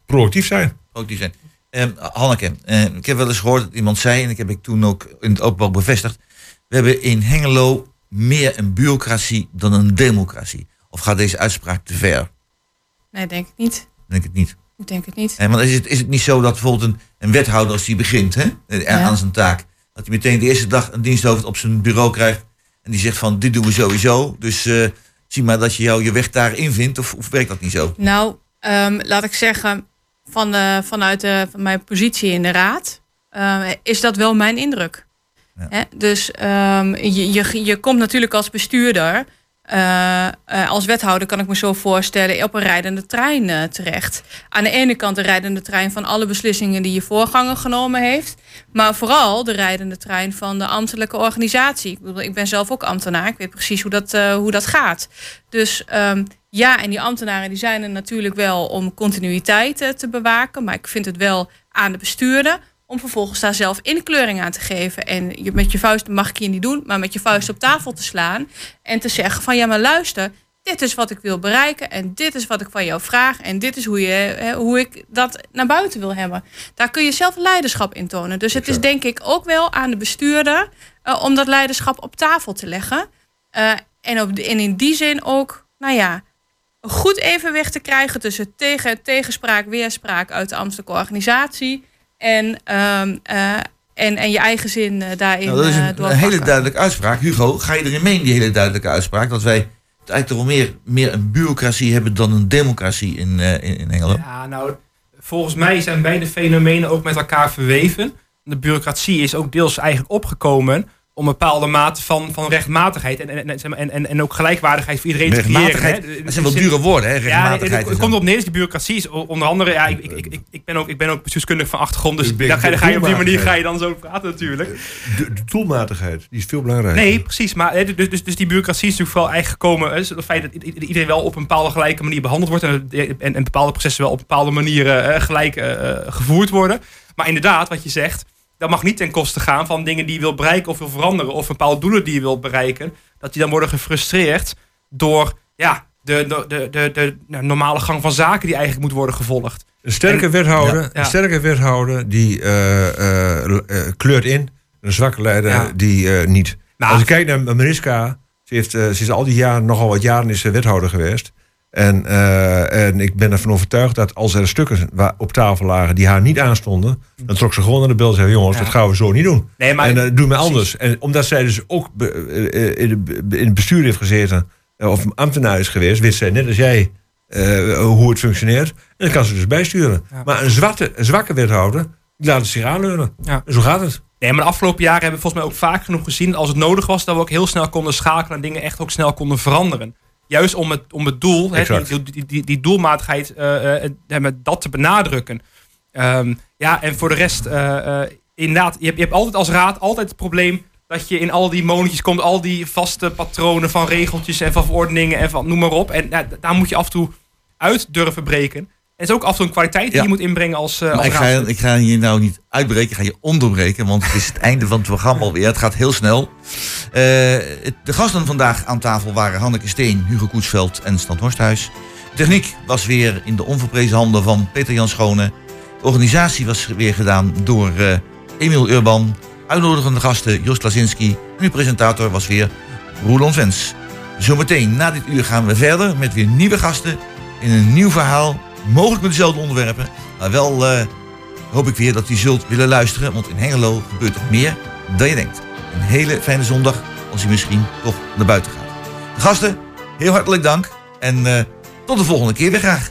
proactief zijn. Ook die zijn. Ehm, Hanneke, eh, ik heb wel eens gehoord dat iemand zei, en ik heb ik toen ook in het openbaar bevestigd. We hebben in Hengelo meer een bureaucratie dan een democratie. Of gaat deze uitspraak te ver? Nee, denk ik niet. Denk het niet. Ik denk het niet. Eh, want is het, is het niet zo dat bijvoorbeeld een, een wethouder als die begint hè, eh, Ja. aan zijn taak, dat hij meteen de eerste dag een diensthoofd op zijn bureau krijgt en die zegt van dit doen we sowieso. Dus eh, zie maar dat je jou je weg daarin vindt of, of werkt dat niet zo? Nou, ehm, laat ik zeggen, van de, vanuit de, van mijn positie in de raad eh, is dat wel mijn indruk. Ja. Hè? Dus ehm, je, je, je komt natuurlijk als bestuurder, eh, eh, als wethouder kan ik me zo voorstellen, op een rijdende trein eh, terecht. Aan de ene kant de rijdende trein van alle beslissingen die je voorganger genomen heeft. Maar vooral de rijdende trein van de ambtelijke organisatie. Ik, bedoel, ik ben zelf ook ambtenaar. Ik weet precies hoe dat, hoe dat gaat. Dus ehm, ja, en die ambtenaren die zijn er natuurlijk wel om continuïteit te bewaken. Maar ik vind het wel aan de bestuurder om vervolgens daar zelf inkleuring aan te geven. En je, met je vuist mag ik hier niet doen, maar met je vuist op tafel te slaan. En te zeggen van ja, maar luister, dit is wat ik wil bereiken. En dit is wat ik van jou vraag. En dit is hoe, je, hè, hoe ik dat naar buiten wil hebben. Daar kun je zelf leiderschap in tonen. Dus het is denk ik ook wel aan de bestuurder eh, om dat leiderschap op tafel te leggen. Eh, en, op de, en in die zin ook, nou ja, een goed evenwicht te krijgen tussen tegen, tegenspraak, weerspraak uit de ambtelijke organisatie. En, ehm, eh, en, en je eigen zin eh, daarin Nou, dat is eh, een, een doorpakken. hele duidelijke uitspraak. Hugo, ga je erin mee, die hele duidelijke uitspraak? Dat wij het eigenlijk toch wel meer, meer een bureaucratie hebben dan een democratie in, eh, in, in Engeland? Ja, nou, volgens mij zijn beide fenomenen ook met elkaar verweven. De bureaucratie is ook deels eigenlijk opgekomen om een bepaalde mate van, van rechtmatigheid en, en, en, en, ook gelijkwaardigheid voor iedereen te creëren. Dat zijn wel dure woorden, hè? Rechtmatigheid. het, komt op neer, die bureaucratie is onder andere, ja, ik, ik, ik, ben ook, ik ben ook bestuurskundig van achtergrond, dus daar ga, je- ga je op die manier ga je dan zo praten natuurlijk. De, de doelmatigheid, die is veel belangrijker. Nee, precies. Maar dus, dus, dus die bureaucratie is natuurlijk vooral eigenlijk gekomen. dus Het feit dat iedereen wel op een bepaalde gelijke manier behandeld wordt. En, en, en bepaalde processen wel op bepaalde manieren eh, gelijk eh, eh, gevoerd worden. Maar inderdaad, wat je zegt, dat mag niet ten koste gaan van dingen die je wil bereiken of wil veranderen. Of bepaalde doelen die je wilt bereiken. Dat die dan worden gefrustreerd door ja, de, de, de, de, normale gang van zaken die eigenlijk moet worden gevolgd. Een sterke wethouder, een sterke wethouder die eh, eh, eh, kleurt in. Een zwakke leider die niet. Nou, Als ik kijk naar Mariska, ze, heeft, ze is al die jaren, nogal wat jaren is ze wethouder geweest. En, eh, en ik ben ervan overtuigd dat als er stukken op tafel lagen die haar niet aanstonden, dan trok ze gewoon naar de bel en zei: Jongens, Ja. dat gaan we zo niet doen. Nee, maar en uh, doe me precies. anders. En omdat zij dus ook be- eh, in, het bestuur heeft gezeten, eh, of ambtenaar is geweest, wist zij net als jij eh, hoe het functioneert. En dan kan ze dus bijsturen. Ja. Maar een, zwarte, een zwakke wethouder, die laat het zich aanleunen. Ja. En zo gaat het. Nee, maar de afgelopen jaren hebben we volgens mij ook vaak genoeg gezien, als het nodig was, dat we ook heel snel konden schakelen en dingen echt ook snel konden veranderen. Juist om het, om het doel, die, die, die, die doelmatigheid, eh, eh, eh, met dat te benadrukken. Ehm, ja, en voor de rest, inderdaad, je hebt, je hebt altijd als raad altijd het probleem dat je in al die molentjes komt, al die vaste patronen van regeltjes en van verordeningen en van noem maar op. En ja, daar moet je af en toe uit durven breken. Het is ook af en toe een kwaliteit die Ja. je moet inbrengen als, eh als ik ga, ik ga je nou niet uitbreken, ik ga je onderbreken, want het is het einde van het programma alweer. Het gaat heel snel. Eh, de gasten vandaag aan tafel waren Hanneke Steen, Hugo Koetsveld en Stan Horsthuis. De techniek was weer in de onverprezen handen van Peter Jan Schone. De organisatie was weer gedaan door eh, Emiel Urban. Uitnodigende gasten Jos Klasinski. En uw presentator was weer Roelon Vens. Zometeen na dit uur gaan we verder met weer nieuwe gasten in een nieuw verhaal. Mogelijk met dezelfde onderwerpen. Maar wel eh, hoop ik weer dat u zult willen luisteren. Want in Hengelo gebeurt er meer dan je denkt. Een hele fijne zondag als u misschien toch naar buiten gaat. De gasten, heel hartelijk dank. En eh, tot de volgende keer weer graag.